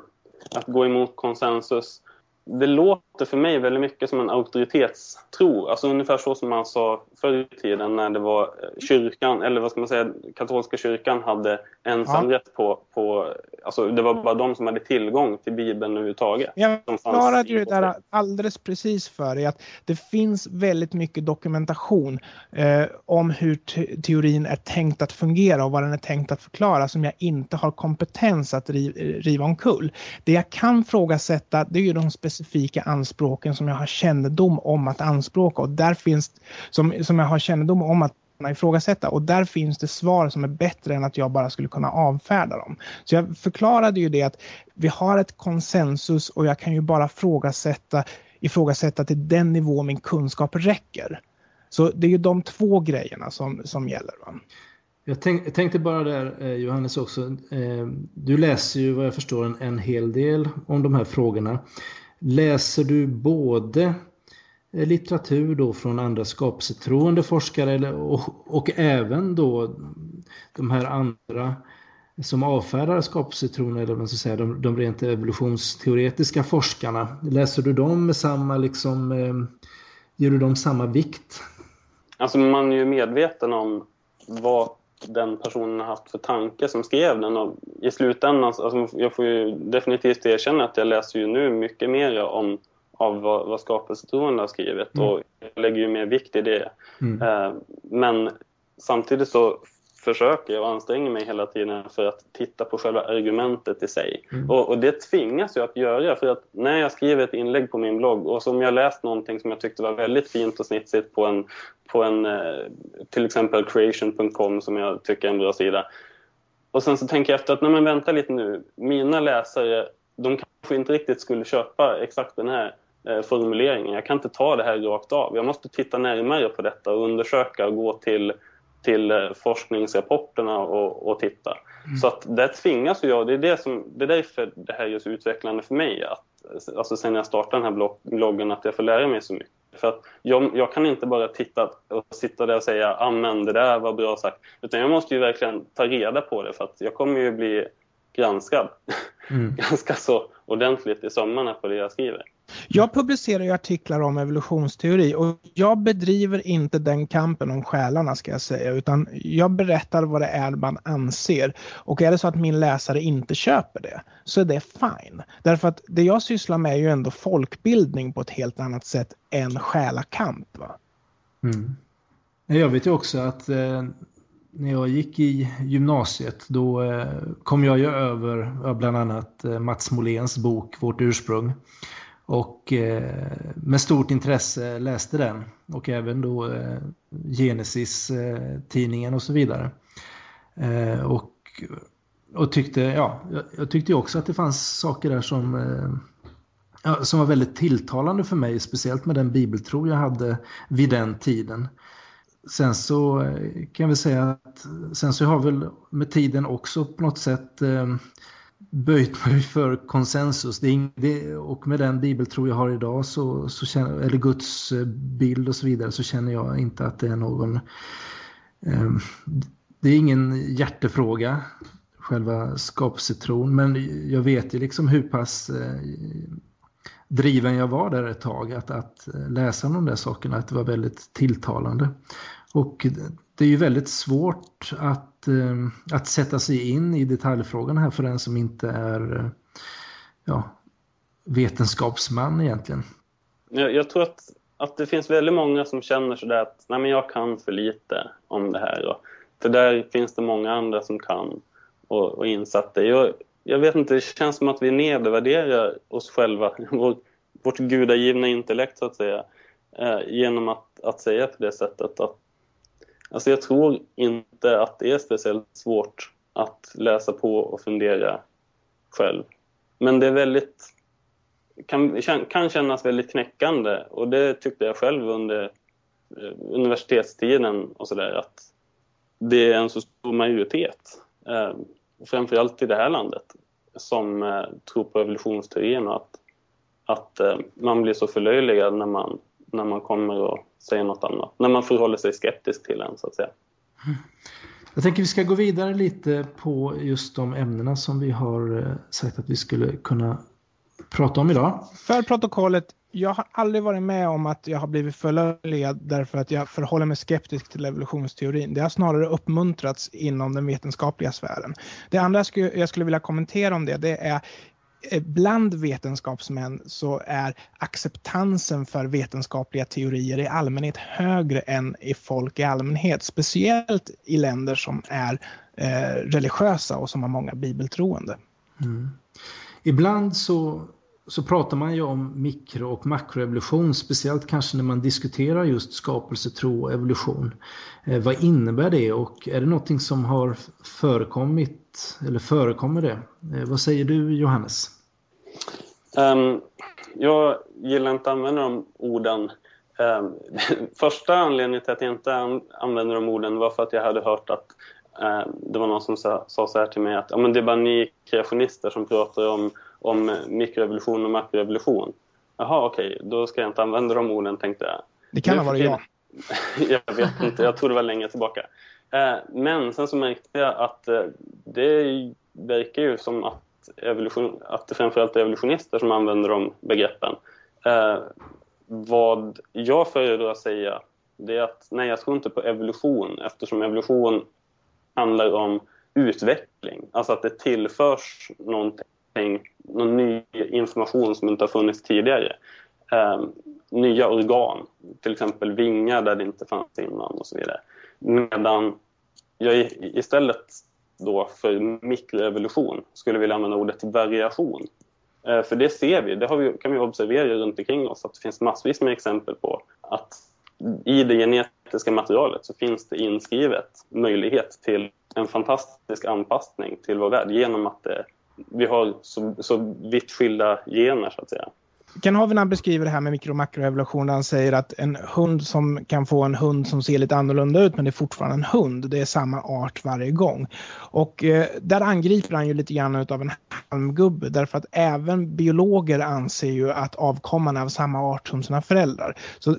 att gå emot konsensus det låter för mig väldigt mycket som en auktoritetstro. Alltså ungefär så som man sa förr i tiden när det var eh, kyrkan, eller vad ska man säga, katolska kyrkan hade ensamrätt ja. på, på, alltså det var bara de som hade tillgång till Bibeln överhuvudtaget. Jag förklarade ju det där alldeles precis för dig att det finns väldigt mycket dokumentation eh, om hur te teorin är tänkt att fungera och vad den är tänkt att förklara som jag inte har kompetens att riv riva omkull. Det jag kan frågasätta det är ju de specifika anspråken som jag har kännedom om att anspråka och där finns som, som jag har kännedom om att ifrågasätta och där finns det svar som är bättre än att jag bara skulle kunna avfärda dem. Så jag förklarade ju det att vi har ett konsensus och jag kan ju bara ifrågasätta, ifrågasätta till den nivå min kunskap räcker. Så det är ju de två grejerna som, som gäller. Va? Jag, tänk, jag tänkte bara där eh, Johannes också. Eh, du läser ju vad jag förstår en, en hel del om de här frågorna. Läser du både eh, litteratur då från andra skapelsetroende forskare och, och även då de här andra som avfärdar skapelsetron eller man ska säga, de, de rent evolutionsteoretiska forskarna. Läser du dem med samma liksom, eh, ger du dem samma vikt? Alltså man är ju medveten om vad den personen har haft för tanke som skrev den. Och I slutändan, alltså, jag får ju definitivt erkänna att jag läser ju nu mycket mer om av vad, vad skapelsetroende har skrivit mm. och jag lägger ju mer vikt i det. Mm. Eh, men samtidigt så försöker jag anstränger mig hela tiden för att titta på själva argumentet i sig. Mm. Och, och, det tvingas jag att göra för att när jag skriver ett inlägg på min blogg och som jag läst någonting som jag tyckte var väldigt fint och snitsigt på en, på en eh, till exempel creation.com som jag tycker är en bra sida. Och sen så tänker jag efter att, nej men vänta lite nu, mina läsare, de kanske inte riktigt skulle köpa exakt den här eh, formuleringen. Jag kan inte ta det här rakt av. Jag måste titta närmare på detta och undersöka och gå till till eh, forskningsrapporterna och, och titta. Mm. Så att där tvingas jag, det är, det, som, det är därför det här är så utvecklande för mig, att, alltså sen jag startade den här bloggen, att jag får lära mig så mycket. För att jag, jag kan inte bara titta och sitta där och säga amen, det där var bra sagt. Utan jag måste ju verkligen ta reda på det för att jag kommer ju bli granskad mm. <laughs> ganska så ordentligt i sommarna på det jag skriver. Jag publicerar ju artiklar om evolutionsteori och jag bedriver inte den kampen om själarna ska jag säga utan jag berättar vad det är man anser. Och är det så att min läsare inte köper det så är det fine. Därför att det jag sysslar med är ju ändå folkbildning på ett helt annat sätt än själakamp. Va? Mm. Jag vet ju också att eh, när jag gick i gymnasiet då eh, kom jag ju över bland annat eh, Mats Moléns bok Vårt ursprung. Och eh, med stort intresse läste den och även då eh, Genesis-tidningen eh, och så vidare. Eh, och, och tyckte, ja, jag tyckte också att det fanns saker där som, eh, ja, som var väldigt tilltalande för mig, speciellt med den bibeltro jag hade vid den tiden. Sen så kan vi säga att sen så har väl med tiden också på något sätt böjt mig <laughs> för konsensus. Det är, det, och med den bibeltro jag har idag, så, så känner, eller Guds eh, bild och så vidare, så känner jag inte att det är någon... Eh, det är ingen hjärtefråga, själva skapelsetron, men jag vet ju liksom hur pass eh, driven jag var där ett tag, att, att eh, läsa de där sakerna, att det var väldigt tilltalande. Och det är ju väldigt svårt att, Eh, att sätta sig in i detaljfrågan här för den som inte är eh, ja, vetenskapsman egentligen. Jag, jag tror att, att det finns väldigt många som känner sådär att Nej, men jag kan för lite om det här. Och, för där finns det många andra som kan och, och insatta. Jag, jag vet inte, det känns som att vi nedvärderar oss själva, <laughs> vår, vårt gudagivna intellekt så att säga, eh, genom att, att säga på det sättet att Alltså jag tror inte att det är speciellt svårt att läsa på och fundera själv. Men det är väldigt, kan, kan kännas väldigt knäckande och det tyckte jag själv under eh, universitetstiden och sådär att det är en så stor majoritet, eh, framförallt i det här landet, som eh, tror på evolutionsteorin och att, att eh, man blir så förlöjligad när man, när man kommer och säger något annat. När man förhåller sig skeptisk till en så att säga. Jag tänker vi ska gå vidare lite på just de ämnena som vi har eh, sagt att vi skulle kunna prata om idag. För protokollet, jag har aldrig varit med om att jag har blivit förlöjligad därför att jag förhåller mig skeptisk till evolutionsteorin. Det har snarare uppmuntrats inom den vetenskapliga sfären. Det andra jag skulle, vilja kommentera om det, det är Eh, bland vetenskapsmän så är acceptansen för vetenskapliga teorier i allmänhet högre än i folk i allmänhet. Speciellt i länder som är eh, religiösa och som har många bibeltroende. Mm. Ibland så, så pratar man ju om mikro och makroevolution, speciellt kanske när man diskuterar just skapelsetro och evolution. Eh, vad innebär det och är det någonting som har förekommit eller förekommer det? Eh, vad säger du Johannes? Um, jag gillar inte att använda de orden. Um, <laughs> första anledningen till att jag inte använde använder de orden var för att jag hade hört att um, det var någon som sa, sa så här till mig att ja, men det är bara ni kreationister som pratar om, om mikroevolution och makroevolution. Jaha, okej, okay, då ska jag inte använda de orden tänkte jag. Det kan ha varit jag. <laughs> jag vet inte, jag tror det var länge tillbaka. Uh, men sen så märkte jag att uh, det verkar ju som att evolution, att det framförallt är evolutionister som använder de begreppen. Eh, vad jag föredrar att säga det är att nej, jag tror inte på evolution eftersom evolution handlar om utveckling. Alltså att det tillförs någonting, någon ny information som inte har funnits tidigare. Eh, nya organ, till exempel vingar där det inte fanns innan och så vidare. Medan jag istället då för mikroevolution skulle vilja använda ordet variation. Eh, för det ser vi, det vi, kan vi observera runt omkring oss, att det finns massvis med exempel på att i det genetiska materialet så finns det inskrivet möjlighet till en fantastisk anpassning till vår värld genom att det, vi har så, så vitt skilda gener så att säga. Ken Havinan beskriver det här med mikro och makroevolution han säger att en hund som kan få en hund som ser lite annorlunda ut men det är fortfarande en hund. Det är samma art varje gång. Och eh, där angriper han ju lite grann av en halmgubbe därför att även biologer anser ju att avkomman är av samma art som sina föräldrar. Så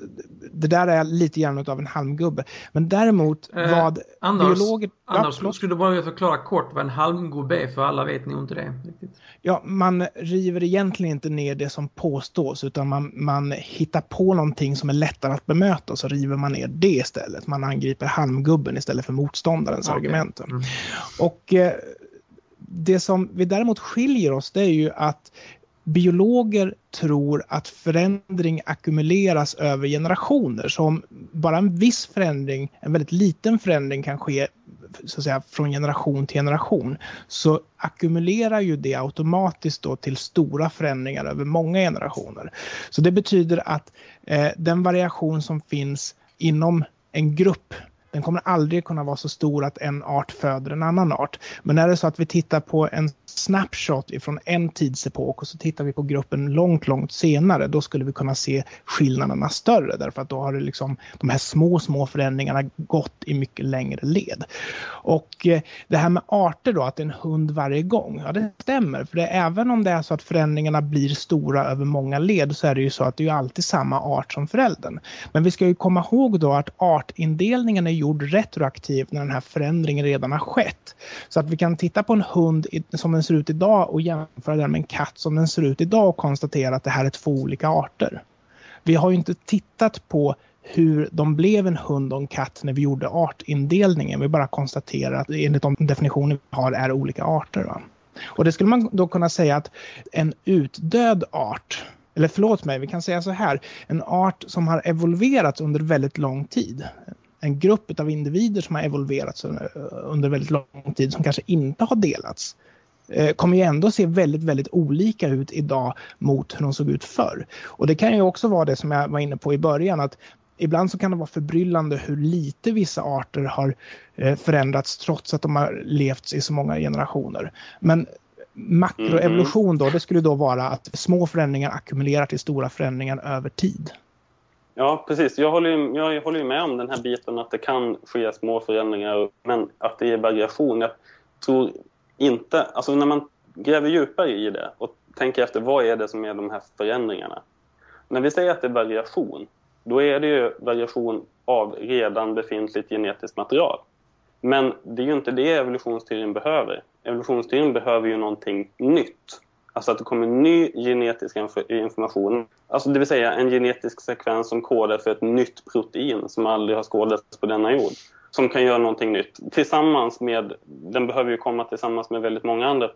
det där är lite grann av en halmgubbe. Men däremot eh, vad Anders, biologer... Anders, ja, skulle du bara förklara kort vad en halmgubbe är för alla vet nog inte det. Riktigt. Ja, man river egentligen inte ner det som påstås utan man, man hittar på någonting som är lättare att bemöta och så river man ner det istället. Man angriper halmgubben istället för motståndarens okay. argument. Mm. Och eh, det som vi däremot skiljer oss det är ju att biologer tror att förändring ackumuleras över generationer. Så om bara en viss förändring, en väldigt liten förändring kan ske så att säga, från generation till generation så ackumulerar ju det automatiskt då till stora förändringar över många generationer. Så det betyder att eh, den variation som finns inom en grupp den kommer aldrig kunna vara så stor att en art föder en annan art. Men är det så att vi tittar på en snapshot ifrån en tidsepok och så tittar vi på gruppen långt, långt senare, då skulle vi kunna se skillnaderna större därför att då har det liksom de här små, små förändringarna gått i mycket längre led. Och eh, det här med arter då, att det är en hund varje gång, ja det stämmer. För det, även om det är så att förändringarna blir stora över många led så är det ju så att det är alltid samma art som föräldern. Men vi ska ju komma ihåg då att artindelningen är gjord retroaktivt när den här förändringen redan har skett. Så att vi kan titta på en hund som den ser ut idag och jämföra den med en katt som den ser ut idag och konstatera att det här är två olika arter. Vi har ju inte tittat på hur de blev en hund och en katt när vi gjorde artindelningen. Vi bara konstaterar att enligt de definitioner vi har är olika arter. Va? Och det skulle man då kunna säga att en utdöd art eller förlåt mig, vi kan säga så här. En art som har evolverats under väldigt lång tid en grupp av individer som har evolverats under väldigt lång tid som kanske inte har delats eh, kommer ju ändå se väldigt, väldigt olika ut idag mot hur de såg ut förr. Och det kan ju också vara det som jag var inne på i början att ibland så kan det vara förbryllande hur lite vissa arter har eh, förändrats trots att de har levt i så många generationer. Men makroevolution då, det skulle då vara att små förändringar ackumulerar till stora förändringar över tid. Ja, precis. Jag håller, ju, jag håller ju med om den här biten att det kan ske små förändringar, men att det är variation. Jag tror inte... Alltså när man gräver djupare i det och tänker efter vad är det som är de här förändringarna. När vi säger att det är variation, då är det ju variation av redan befintligt genetiskt material. Men det är ju inte det evolutionsteorin behöver. Evolutionsteorin behöver ju någonting nytt. Alltså att det kommer ny genetisk information. Alltså det vill säga en genetisk sekvens som kodar för ett nytt protein som aldrig har skådats på denna jord. Som kan göra någonting nytt. Tillsammans med, den behöver ju komma tillsammans med väldigt många andra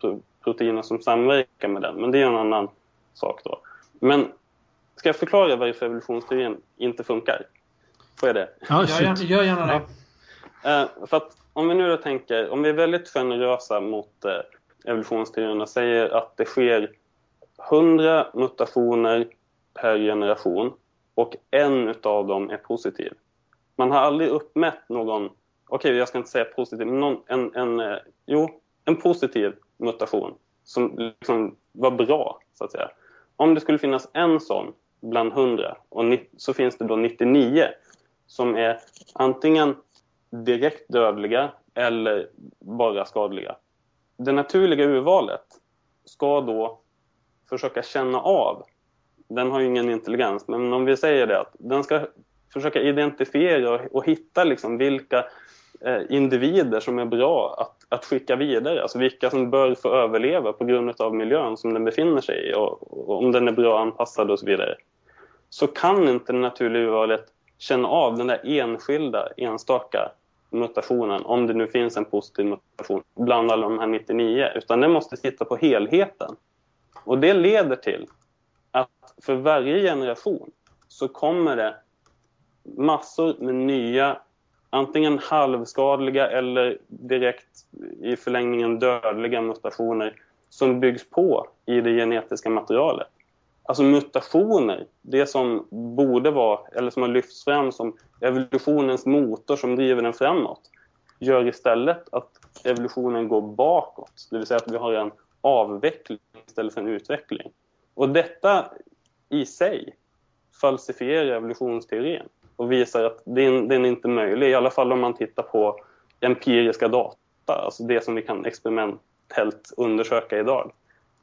proteiner som samverkar med den. Men det är en annan sak då. Men ska jag förklara varför evolutionsteorin inte funkar? Får jag det? Ja, gör, gör gärna det. Ja. Uh, för att om vi nu då tänker, om vi är väldigt generösa mot uh, evolutionsteorierna säger att det sker 100 mutationer per generation och en av dem är positiv. Man har aldrig uppmätt någon, okej okay, jag ska inte säga positiv, men någon, en, en, eh, jo, en positiv mutation som liksom var bra, så att säga. Om det skulle finnas en sån bland 100 och så finns det då 99 som är antingen direkt dödliga eller bara skadliga det naturliga urvalet ska då försöka känna av, den har ju ingen intelligens, men om vi säger det att den ska försöka identifiera och, hitta liksom vilka eh, individer som är bra att, att skicka vidare, alltså vilka som bör få överleva på grund av miljön som den befinner sig i och, och om den är bra anpassad och så vidare. Så kan inte det naturliga urvalet känna av den där enskilda, enstaka mutationen, om det nu finns en positiv mutation, bland alla de här 99, utan den måste titta på helheten. Och det leder till att för varje generation så kommer det massor med nya antingen halvskadliga eller direkt i förlängningen dödliga mutationer som byggs på i det genetiska materialet. Alltså mutationer, det som borde vara, eller som har lyfts fram som evolutionens motor som driver den framåt, gör istället att evolutionen går bakåt. Det vill säga att vi har en avveckling istället för en utveckling. Och detta i sig falsifierar evolutionsteorin och visar att den, den är inte möjlig, i alla fall om man tittar på empiriska data, alltså det som vi kan experimentellt undersöka idag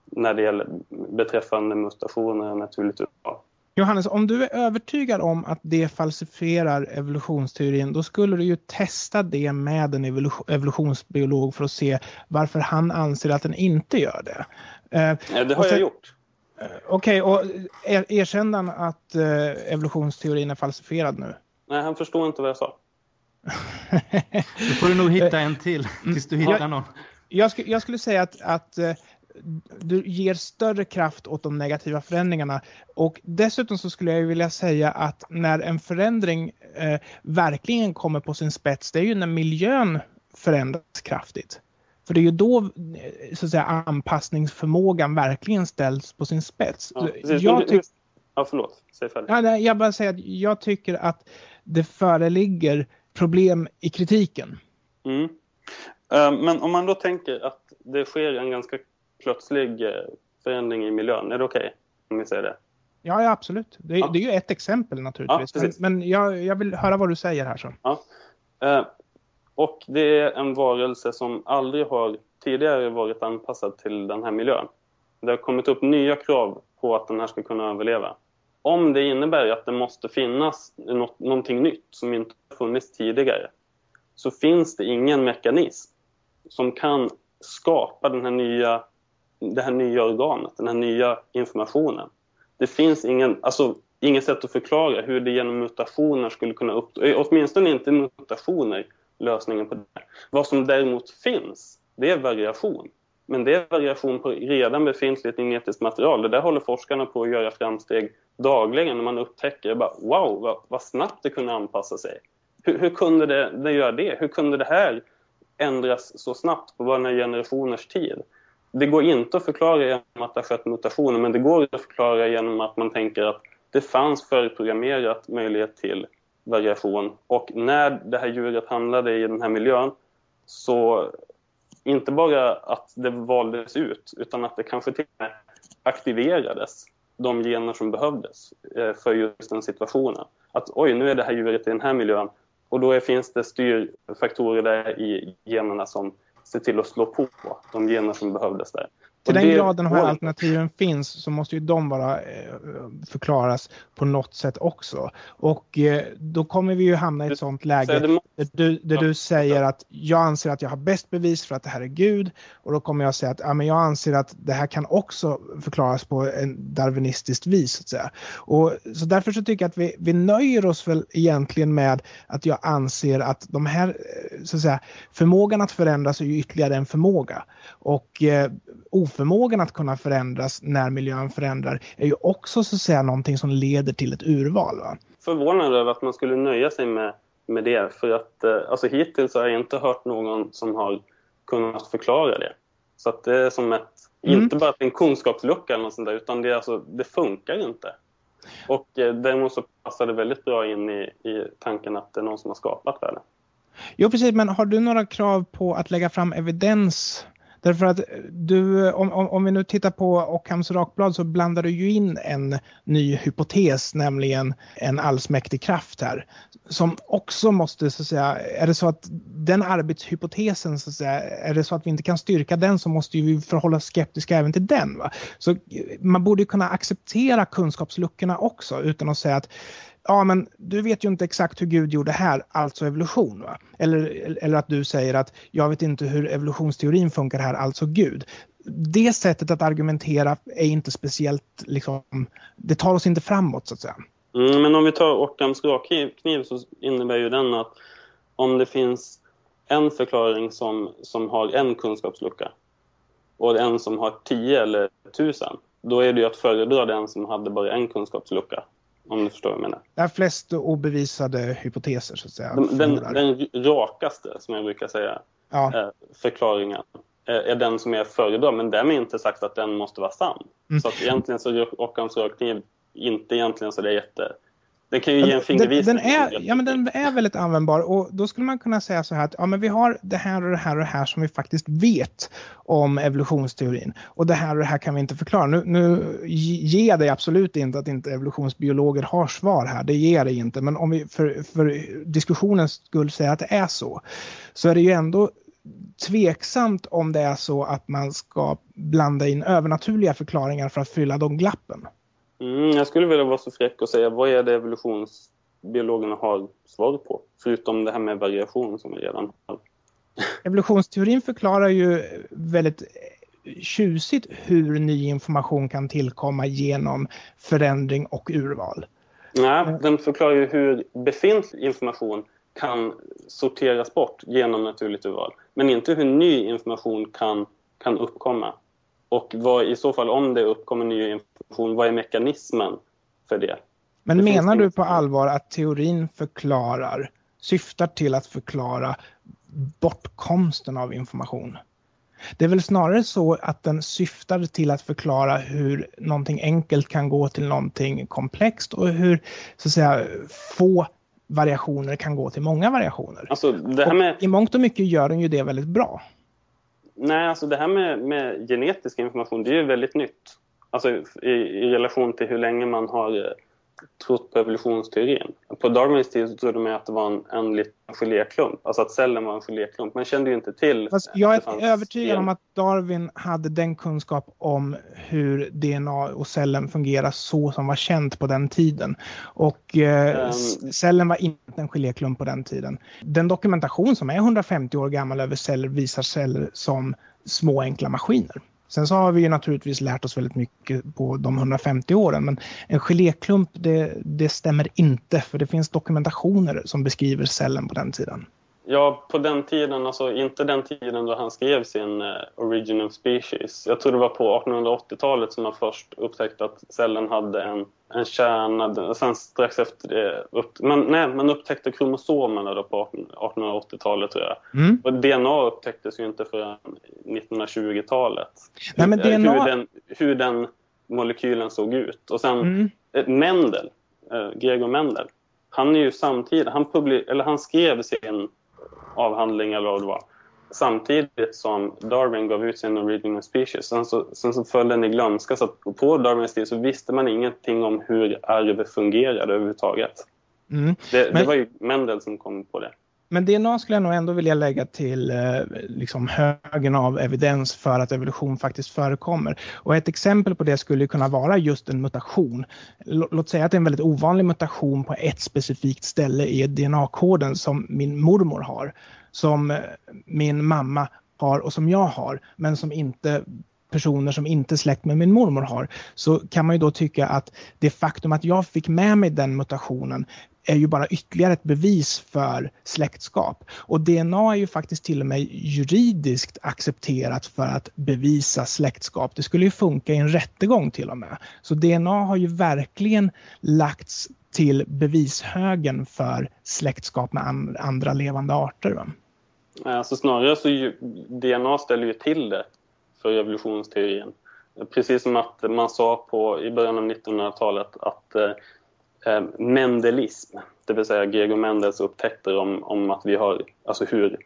när det gäller beträffande mutationer och naturligt urval. Johannes, om du är övertygad om att det falsifierar evolutionsteorin, då skulle du ju testa det med en evolutionsbiolog för att se varför han anser att den inte gör det. Eh, ja, det har sen, jag gjort. Eh, okej, okay, och er, erkände han att eh, evolutionsteorin är falsifierad nu? Nej, han förstår inte vad jag sa. <laughs> Då får du nog hitta en till tills du hittar någon. Jag, sk jag skulle säga att, att du ger större kraft åt de negativa förändringarna. Och dessutom så skulle jag vilja säga att när en förändring eh, verkligen kommer på sin spets, det är ju när miljön förändras kraftigt. För det är ju då eh, så att säga, anpassningsförmågan verkligen ställs på sin spets. Ja, jag, tyck- ja, förlåt. Säg ja, nej, jag bara säger att jag tycker att det föreligger problem i kritiken. Mm. Uh, men om man då tänker att det sker en ganska plötslig eh, förändring i miljön. Är det okej okay, om vi säger det? Ja, ja absolut. Det, ja. det, är ju ett exempel naturligtvis. Ja, men, men jag, jag, vill höra vad du säger här. Så. Ja. Eh, och det är en varelse som aldrig har tidigare varit anpassad till den här miljön. Det har kommit upp nya krav på att den här ska kunna överleva. Om det innebär att det måste finnas något, någonting nytt som inte funnits tidigare så finns det ingen mekanism som kan skapa den här nya det här nya organet, den här nya informationen. Det finns ingen, alltså, inget sätt att förklara hur det genom mutationer skulle kunna uppstå, eh, åtminstone inte mutationer, lösningen på det. Vad som däremot finns, det är variation. Men det är variation på redan befintligt genetiskt material. Det där håller forskarna på att göra framsteg dagligen när man upptäcker bara, wow, vad, vad snabbt det kunde anpassa sig. Hur, hur kunde det, det göra det? Hur kunde det här ändras så snabbt på bara några generationers tid? Det går inte att förklara genom att det har skett mutationer men det går att förklara genom att man tänker att det fanns förprogrammerat möjlighet till variation och när det här djuret hamnade i den här miljön så inte bara att det valdes ut utan att det kanske till och med aktiverades de gener som behövdes eh, för just den situationen. Att oj, nu är det här djuret i den här miljön och då finns det styrfaktorer där i generna som se till att slå på de gener som behövdes där. Till den graden här alternativen finns så måste ju de bara eh, förklaras på något sätt också. Och eh, då kommer vi ju hamna i ett sånt läge där du, där du säger att jag anser att jag har bäst bevis för att det här är Gud och då kommer jag säga att ja, men jag anser att det här kan också förklaras på en darwinistiskt vis. Så, att säga. Och, så därför så tycker jag att vi, vi nöjer oss väl egentligen med att jag anser att de här eh, så att säga, förmågan att förändras är ju ytterligare en förmåga. Och eh, oförmågan att kunna förändras när miljön förändrar är ju också så att säga någonting som leder till ett urval. Va? Förvånad över att man skulle nöja sig med, med det för att eh, alltså hittills har jag inte hört någon som har kunnat förklara det. Så att det är som ett, mm. inte bara en kunskapslucka eller något sånt där, utan det, alltså, det funkar inte. Och eh, däremot så passar det väldigt bra in i, i tanken att det är någon som har skapat världen. Jo precis, men har du några krav på att lägga fram evidens Därför att eh, du, eh, om, om, om vi nu tittar på Ockhams rakblad så blandar du ju in en ny hypotes, nämligen en allsmäktig kraft här. Som också måste, så att säga, är det så att den arbetshypotesen, så att säga, är det så att vi inte kan styrka den så måste vi förhålla oss skeptiska även till den. Va? Så eh, man borde kunna acceptera kunskapsluckorna också utan att säga att ja men du vet ju inte exakt hur Gud gjorde här, alltså evolution. Va? Eller, eller att du säger att jag vet inte hur evolutionsteorin funkar här, alltså Gud. Det sättet att argumentera är inte speciellt, liksom, det tar oss inte framåt så att säga. Mm, men om vi tar Ockhams rakkniv så innebär ju den att om det finns en förklaring som, som har en kunskapslucka och en som har tio eller tusen, då är det ju att föredra den som hade bara en kunskapslucka om du förstår vad jag menar. Det är flest obevisade hypoteser så att säga. Den, den, den rakaste, som jag brukar säga, ja. förklaringen är den som jag föredrar, men därmed inte sagt att den måste vara sann. Mm. Så att egentligen så är Occams rörkniv inte egentligen så det är jätte den kan ju ge en fingervisning. Den, den, är, ja, men den är väldigt användbar och då skulle man kunna säga så här att ja, men vi har det här och det här och det här som vi faktiskt vet om evolutionsteorin och det här och det här kan vi inte förklara. Nu, nu ger jag dig absolut inte att inte evolutionsbiologer har svar här, det ger det inte, men om vi för, för diskussionens skull säger att det är så, så är det ju ändå tveksamt om det är så att man ska blanda in övernaturliga förklaringar för att fylla de glappen. Mm, jag skulle vilja vara så fräck och säga vad är det evolutionsbiologerna har svar på? Förutom det här med variation som vi redan har. <laughs> Evolutionsteorin förklarar ju väldigt tjusigt hur ny information kan tillkomma genom förändring och urval. Nej, den förklarar ju hur befintlig information kan sorteras bort genom naturligt urval. Men inte hur ny information kan, kan uppkomma. Och vad i så fall, om det uppkommer ny information, vad är mekanismen för det? Men det menar du på allvar att teorin förklarar, syftar till att förklara bortkomsten av information? Det är väl snarare så att den syftar till att förklara hur någonting enkelt kan gå till någonting komplext och hur så att säga få variationer kan gå till många variationer. Alltså, med... I mångt och mycket gör den ju det väldigt bra. Nej, alltså det här med, med genetisk information, det är ju väldigt nytt. Alltså i, i relation till hur länge man har eh, trott på evolutionsteorin. På Darwins tid så trodde man att det var en, en liten geléklump, alltså att cellen var en geléklump. Man kände ju inte till... Fast jag är övertygad om att Darwin hade den kunskap om hur DNA och cellen fungerar så som var känt på den tiden. Och eh, um, cellen var inte en geléklump på den tiden. Den dokumentation som är 150 år gammal över celler visar celler som små enkla maskiner. Sen så har vi ju naturligtvis lärt oss väldigt mycket på de 150 åren men en geléklump det, det stämmer inte för det finns dokumentationer som beskriver cellen på den tiden. Ja, på den tiden, alltså inte den tiden då han skrev sin uh, Origin of Species. Jag tror det var på 1880-talet som man först upptäckte att cellen hade en, en kärna. Sen strax efter det, upp, men, nej, man upptäckte kromosomerna då på 1880-talet tror jag. Mm. Och DNA upptäcktes ju inte förrän 1920-talet. Nej, men DNA... hur, den, hur den molekylen såg ut. Och sen mm. Eh, Mendel, uh, Gregor Mendel, han är ju samtidigt, han, publi- eller han skrev sin avhandling eller vad det var. Samtidigt som Darwin gav ut sin Origin of Species. Sen så, sen så föll den i glömska. Så på Darwins tid så visste man ingenting om hur arv fungerade överhuvudtaget. Mm. Det, Men... det var ju Mendel som kom på det. Men DNA skulle jag nog ändå vilja lägga till eh, liksom högen av evidens för att evolution faktiskt förekommer. Och ett exempel på det skulle kunna vara just en mutation. Låt säga att det är en väldigt ovanlig mutation på ett specifikt ställe i DNA-koden som min mormor har, som eh, min mamma har och som jag har, men som inte personer som inte är släkt med min mormor har, så kan man ju då tycka att det faktum att jag fick med mig den mutationen är ju bara ytterligare ett bevis för släktskap. Och DNA är ju faktiskt till och med juridiskt accepterat för att bevisa släktskap. Det skulle ju funka i en rättegång till och med. Så DNA har ju verkligen lagts till bevishögen för släktskap med andra levande arter. Va? Alltså snarare så ju, DNA ställer ju till det för evolutionsteorin. Precis som att man sa på, i början av 1900-talet att eh, eh, mendelism, det vill säga Gregor Mendels upptäckter om, om att vi har, alltså hur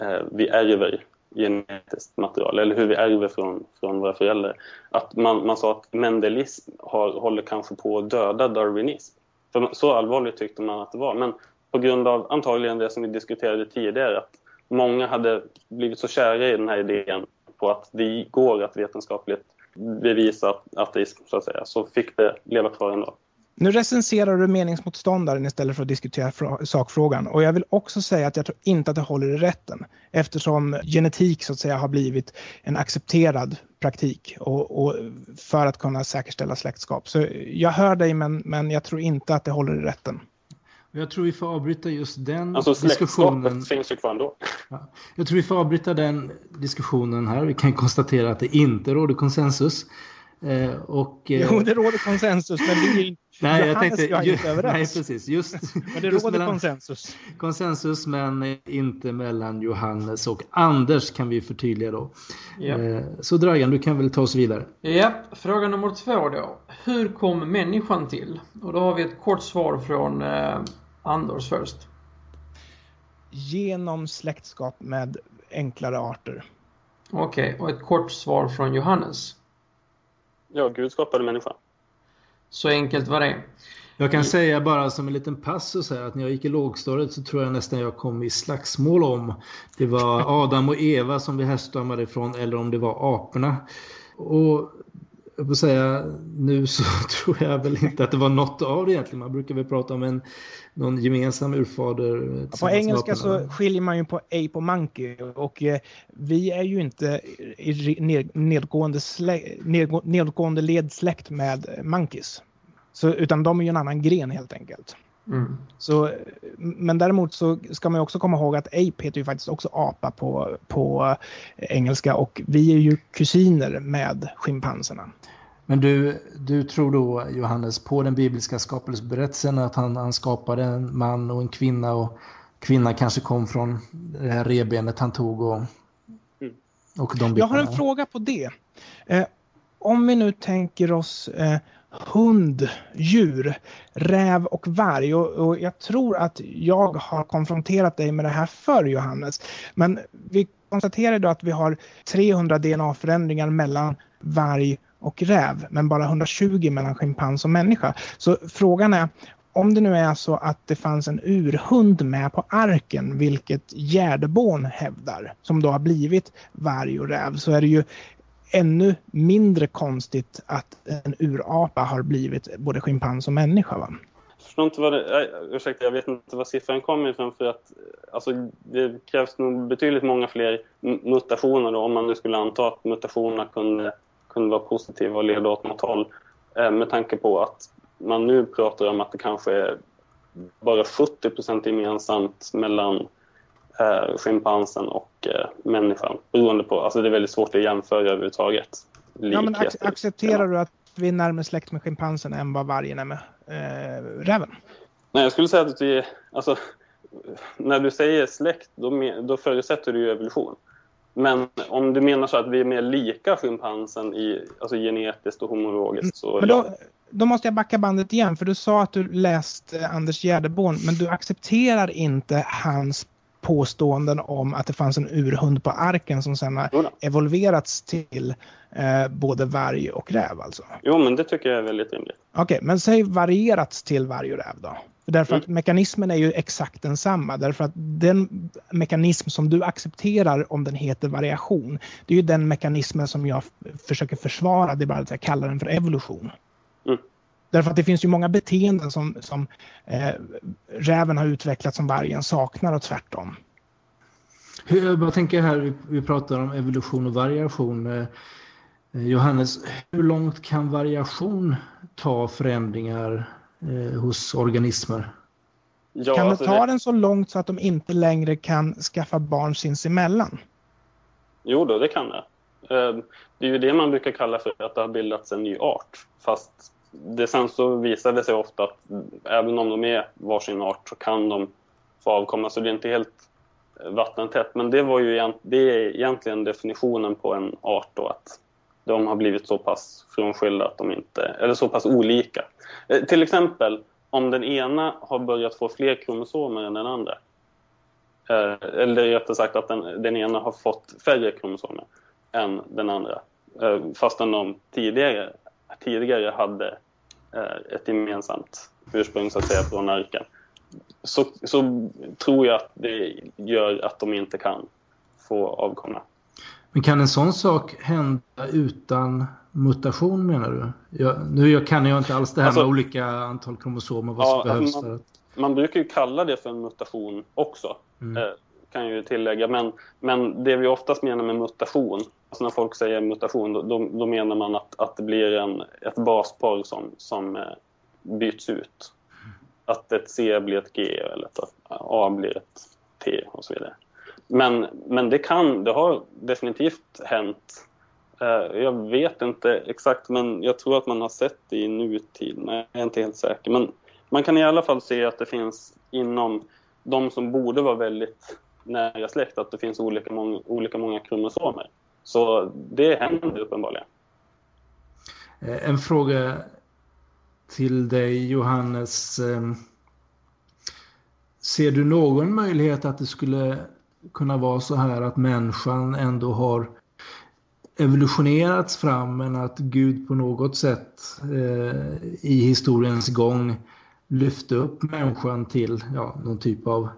eh, vi ärver genetiskt material eller hur vi ärver från, från våra föräldrar. Att man, man sa att mendelism har, håller kanske på att döda darwinism. För så allvarligt tyckte man att det var. Men på grund av antagligen det som vi diskuterade tidigare, att många hade blivit så kära i den här idén på att det går att vetenskapligt bevisa ateism, så att säga, så fick det leva kvar ändå. Nu recenserar du meningsmotståndaren istället för att diskutera sakfrågan och jag vill också säga att jag tror inte att det håller i rätten eftersom genetik så att säga har blivit en accepterad praktik och, och för att kunna säkerställa släktskap. Så jag hör dig men, men jag tror inte att det håller i rätten. Jag tror vi får avbryta just den alltså, diskussionen. finns ju kvar ändå. Ja, jag tror vi får avbryta den diskussionen här. Vi kan konstatera att det inte råder konsensus. Eh, och, jo, det råder konsensus, men det är inte Nej, jag tänkte, jag inte överens. Nej, precis. Just, <laughs> men det råder mellan, konsensus. Konsensus, men inte mellan Johannes och Anders kan vi förtydliga då. Ja. Så Dragan, du kan väl ta oss vidare. Ja, fråga nummer två då. Hur kom människan till? Och då har vi ett kort svar från eh, Anders först. Genom släktskap med enklare arter. Okej, okay, och ett kort svar från Johannes. Ja, Gud skapade människan. Så enkelt var det. Jag kan säga bara som en liten passus här att när jag gick i lågstadiet så tror jag nästan jag kom i slagsmål om det var Adam och Eva som vi härstammade ifrån eller om det var aporna. Och jag får säga, nu så <laughs> tror jag väl inte att det var något av det egentligen. Man brukar väl prata om en, någon gemensam urfader. På engelska så skiljer man ju på ape och monkey och eh, vi är ju inte i nedgående, slä, nedgående ledsläkt med monkeys. Så, utan de är ju en annan gren helt enkelt. Mm. Så, men däremot så ska man också komma ihåg att ape heter ju faktiskt också apa på, på engelska och vi är ju kusiner med schimpanserna. Men du, du tror då Johannes på den bibliska skapelseberättelsen att han, han skapade en man och en kvinna och kvinnan kanske kom från det här rebenet han tog och, mm. och de Jag har en fråga på det. Eh, om vi nu tänker oss eh, hund, djur, räv och varg. Och, och, jag tror att jag har konfronterat dig med det här förr Johannes. Men vi konstaterar då att vi har 300 DNA-förändringar mellan varg och räv, men bara 120 mellan schimpans och människa. Så frågan är, om det nu är så att det fanns en urhund med på arken, vilket Gärdeborn hävdar, som då har blivit varg och räv, så är det ju ännu mindre konstigt att en urapa har blivit både schimpans och människa. Va? Jag förstår inte vad det, ursäkta, jag vet inte var siffran kommer ifrån för att alltså, det krävs nog betydligt många fler mutationer då, om man nu skulle anta att mutationerna kunde, kunde vara positiva och leda åt något håll. Eh, med tanke på att man nu pratar om att det kanske är bara 70 procent gemensamt mellan eh, schimpansen och eh, människan. Beroende på, alltså det är väldigt svårt att jämföra överhuvudtaget. Ja, men ac accepterar du att vi är närmare släkt med schimpansen än vad vargen är med eh, räven? Nej, jag skulle säga att vi, alltså, när du säger släkt, då, då förutsätter du ju evolution. Men om du menar så att vi är mer lika schimpansen i, alltså genetiskt och homologiskt så men då, då måste jag backa bandet igen för du sa att du läst Anders Gärdeborn men du accepterar inte hans påståenden om att det fanns en urhund på arken som sen har evolverats till eh, både varg och räv alltså? Jo, men det tycker jag är väldigt rimligt. Okej, okay, men säg varierats till varg och räv då? Därför mm. att mekanismen är ju exakt densamma. Därför att den mekanism som du accepterar om den heter variation, det är ju den mekanismen som jag försöker försvara. Det är bara att jag kallar den för evolution. Mm. Därför att det finns ju många beteenden som, som eh, räven har utvecklat som vargen saknar och tvärtom. Hur, jag tänker här, vi, vi pratar om evolution och variation. Eh, Johannes, hur långt kan variation ta förändringar eh, hos organismer? Ja, kan alltså det ta det... den så långt så att de inte längre kan skaffa barn sinsemellan? Jo då, det kan det. Eh, det är ju det man brukar kalla för att det har bildats en ny art. Fast det sen så visar det sig ofta att även om de är varsin art så kan de få avkomma, så det är inte helt vattentätt. Men det, var ju, det är egentligen definitionen på en art då, att de har blivit så pass frånskilda att de inte, eller så pass olika. Eh, till exempel om den ena har börjat få fler kromosomer än den andra. Eh, eller rättare sagt att den, den ena har fått färre kromosomer än den andra. Eh, fastän de tidigare tidigare hade ett gemensamt ursprung så att säga från arken. Så, så tror jag att det gör att de inte kan få avkomma. Men kan en sån sak hända utan mutation menar du? Jag, nu kan jag inte alls det här alltså, med olika antal kromosomer vad ja, som behövs man, för att... Man brukar ju kalla det för en mutation också. Mm. Eh, kan jag ju tillägga. Men, men det vi oftast menar med mutation Alltså när folk säger mutation då, då, menar man att, att det blir en, ett baspar som, som eh, byts ut. Att ett C blir ett G eller att A blir ett T och så vidare. Men, men det kan, det har definitivt hänt Eh, jag vet inte exakt, men jag tror att man har sett det i nutid, men jag är inte helt säker. Men man kan i alla fall se att det finns inom de som borde vara väldigt nära släkt, att det finns olika många, olika många kromosomer. Så det händer uppenbarligen. Eh, en fråga till dig Johannes. Ehm, ser du någon möjlighet att det skulle kunna vara så här att människan ändå har evolutionerats fram men att Gud på något sätt eh, i historiens gång lyfte upp människan till ja, någon typ av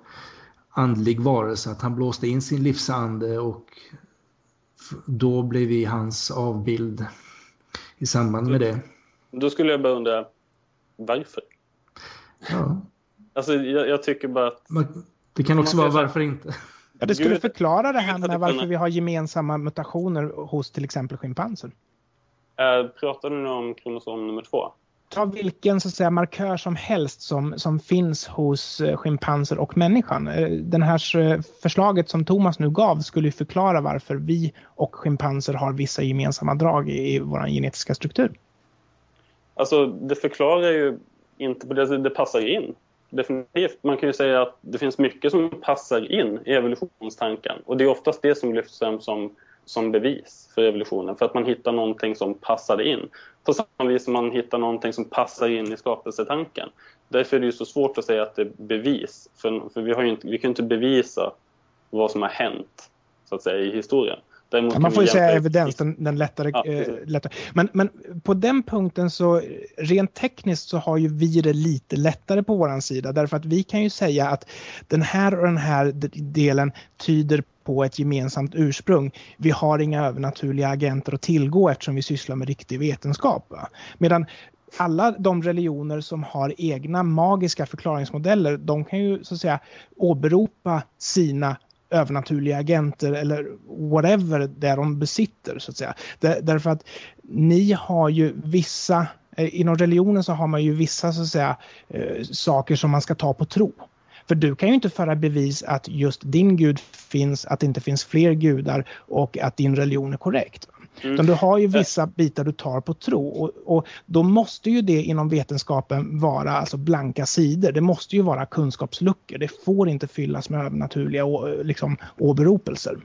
andlig varelse. Att han blåste in sin livsande och då blev vi hans avbild i samband med det. Då skulle jag bara undra varför? Ja. Alltså jag, jag tycker bara att... Det kan också vara varför inte. Ja, det skulle förklara det här med varför vi har gemensamma mutationer hos till exempel schimpanser. Äh, pratar du nu om kromosom nummer två? Ta vilken så att säga, markör som helst som, som finns hos eh, schimpanser och människan. Eh, det här eh, förslaget som Thomas nu gav skulle förklara varför vi och schimpanser har vissa gemensamma drag i, i vår genetiska struktur. Alltså det förklarar ju inte på det alltså, det passar in definitivt. Man kan ju säga att det finns mycket som passar in i evolutionstanken. Och det är oftast det som lyfts fram som, som bevis för evolutionen. För att man hittar någonting som passar in. På samma vis som man hittar någonting som passar in i skapelsetanken. Därför är det ju så svårt att säga att det är bevis. För, för vi, har inte, vi kan inte bevisa vad som har hänt så att säga, i historien. Ja, man får ju säga evidens, den, den lättare, ja, eh, lättare. Men, men på den punkten så rent tekniskt så har ju vi det lite lättare på våran sida därför att vi kan ju säga att den här och den här delen tyder på ett gemensamt ursprung. Vi har inga övernaturliga agenter att tillgå eftersom vi sysslar med riktig vetenskap. Va? Medan alla de religioner som har egna magiska förklaringsmodeller, de kan ju så att säga åberopa sina övernaturliga agenter eller whatever det de besitter så att säga. därför att ni har ju vissa, eh, inom religionen så har man ju vissa så att säga eh, saker som man ska ta på tro. För du kan ju inte föra bevis att just din gud finns, att det inte finns fler gudar och att din religion är korrekt. Mm. Utan du har ju vissa bitar du tar på tro och, och, då måste ju det inom vetenskapen vara alltså blanka sidor. Det måste ju vara kunskapsluckor. Det får inte fyllas med övernaturliga liksom, åberopelser.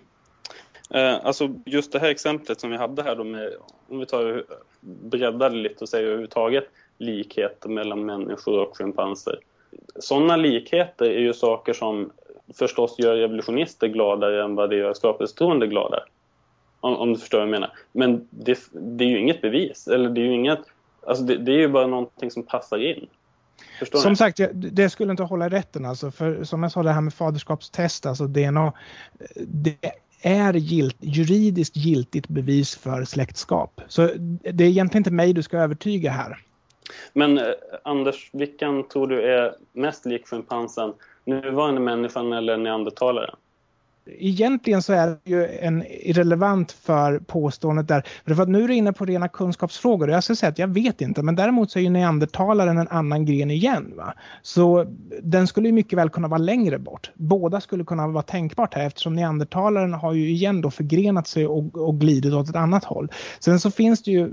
Alltså just det här exemplet som vi hade här då med, om vi tar breddar lite och säger överhuvudtaget likhet mellan människor och schimpanser. Sådana likheter är ju saker som förstås gör evolutionister gladare än vad det gör skapelsetroende gladare. Om, om, du förstår vad jag menar. Men det, det, är ju inget bevis. Eller det är ju inget... Alltså det, det är ju bara någonting som passar in. Förstår som ni? sagt, det skulle inte hålla i rätten alltså. För som jag sa det här med faderskapstest, alltså DNA. Det är gilt, juridiskt giltigt bevis för släktskap. Så det är egentligen inte mig du ska övertyga här. Men eh, Anders, vilken tror du är mest lik schimpansen? Nuvarande människan eller neandertalaren? Egentligen så är det ju en irrelevant för påståendet där. För att nu är du inne på rena kunskapsfrågor och jag ska säga att jag vet inte men däremot så är ju neandertalaren en annan gren igen. Va? Så den skulle ju mycket väl kunna vara längre bort. Båda skulle kunna vara tänkbart här eftersom neandertalaren har ju igen då förgrenat sig och, och glidit åt ett annat håll. Sen så finns det ju,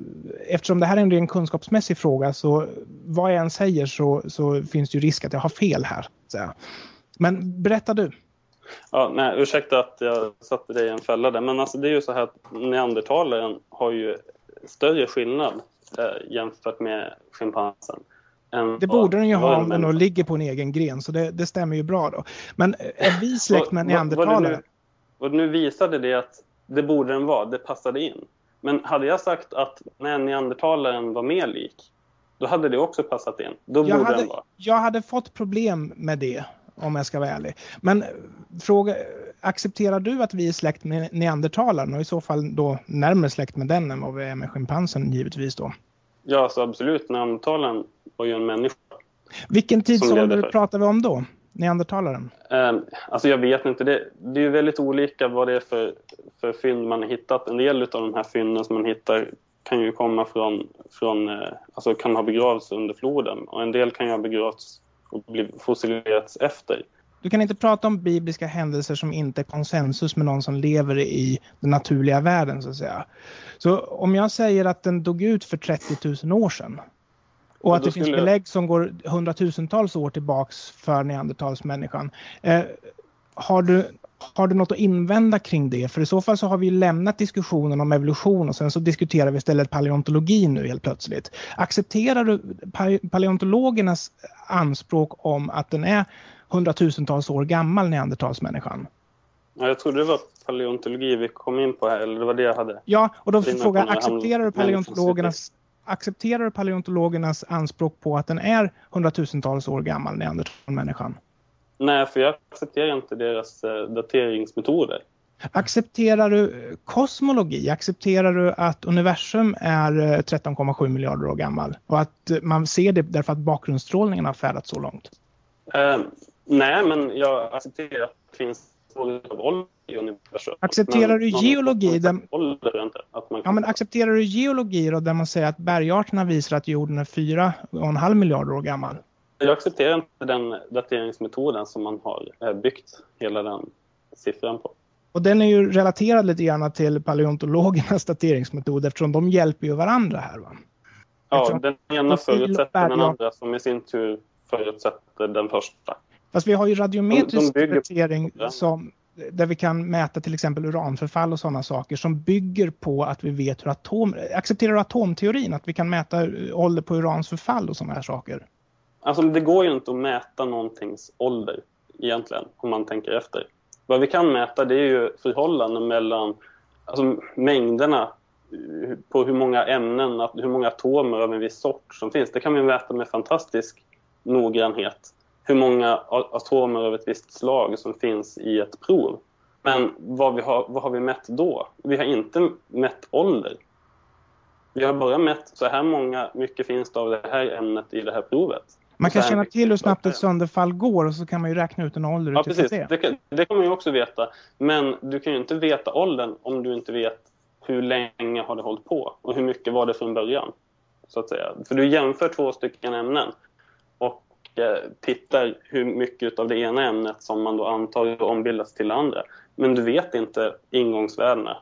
eftersom det här är en ren kunskapsmässig fråga så vad jag än säger så, så finns det ju risk att jag har fel här. Så. Men berätta du. Ja, nej, ursäkta att jag satte dig i en fälla där, men alltså det är ju så här att neandertalaren har ju större skillnad eh, jämfört med schimpansen. Det borde den ju ha om den då ligger på en egen gren, så det, det stämmer ju bra då. Men är vi släkt med neandertalare? Och nu visade det att det borde den vara, det passade in. Men hade jag sagt att nej, neandertalaren var mer lik, då hade det också passat in. Då jag borde hade, den vara. Jag hade fått problem med det om jag ska vara ärlig. Men fråga, accepterar du att vi är släkt med neandertalaren och i så fall då närmare släkt med den än vad vi är med schimpansen givetvis då? Ja, så absolut. Neandertalaren var ju en människa. Vilken tidsålder pratar vi om då? Neandertalaren? Um, alltså jag vet inte. Det, det är ju väldigt olika vad det är för, för fynd man har hittat. En del av de här fynden som man hittar kan ju komma från, från eh, alltså kan ha begravts under floden och en del kan ju ha begravts och blivit fossilerats efter. du kan inte prata om bibliska händelser som inte är konsensus med någon som lever i den naturliga världen så att säga. Så om jag säger att den dog ut för 30 000 år sedan och att det finns belägg som går hundratusentals år tillbaks för neandertalsmänniskan. Eh, har, du, har du något att invända kring det? För i så fall så har vi lämnat diskussionen om evolution och sen så diskuterar vi istället paleontologi nu helt plötsligt. Accepterar du paleontologernas anspråk om att den är hundratusentals år gammal, neandertalsmänniskan? Ja, jag trodde det var paleontologi vi kom in på här, eller det var det jag hade. Ja, och då frågar jag, accepterar du paleontologernas accepterar paleontologernas anspråk på att den är hundratusentals år gammal, neandertalmänniskan? Nej, för jag accepterar inte deras eh, dateringsmetoder. Accepterar du kosmologi? Accepterar du att universum är 13,7 eh, miljarder år gammal? Och att man ser det därför att bakgrundsstrålningen har färdats så långt? Uh, nej, men jag accepterar att det finns ålder i universum. Accepterar du geologi? Där... Ja, men accepterar du geologi då, där man säger att bergarterna visar att jorden är 4,5 miljarder år gammal? Jag accepterar inte den dateringsmetoden som man har eh, byggt hela den siffran på. Och den är ju relaterad lite grann till paleontologernas dateringsmetod eftersom de hjälper ju varandra här va? Ja, den ena förutsätter den andra som i sin tur förutsätter den första. Fast vi har ju radiometrisk de, de datering som, där vi kan mäta till exempel uranförfall och sådana saker som bygger på att vi vet hur atomer... Accepterar du atomteorin? Att vi kan mäta ålder på urans förfall och sådana här saker? Alltså det går ju inte att mäta någontings ålder egentligen, om man tänker efter. Vad vi kan mäta det är ju förhållanden mellan alltså mängderna eh, på hur många ämnen, hur många atomer av en viss sort som finns. Det kan vi mäta med fantastisk noggrannhet. Hur många atomer av ett visst slag som finns i ett prov. Men vad, vi har, vad har vi mätt då? Vi har inte mätt ålder. Vi har bara mätt så här många, mycket finns det av det här ämnet i det här provet. Man kan känna till hur snabbt ett sönderfall går och så kan man ju räkna ut en ålder ja, precis. det. Det kan, det kan man ju också veta. Men du kan ju inte veta åldern om du inte vet hur länge har det hållit på och hur mycket var det från början. Så att säga. För du jämför två stycken ämnen och eh, tittar hur mycket av det ena ämnet som man då antar ombildas till det andra. Men du vet inte ingångsvärdena.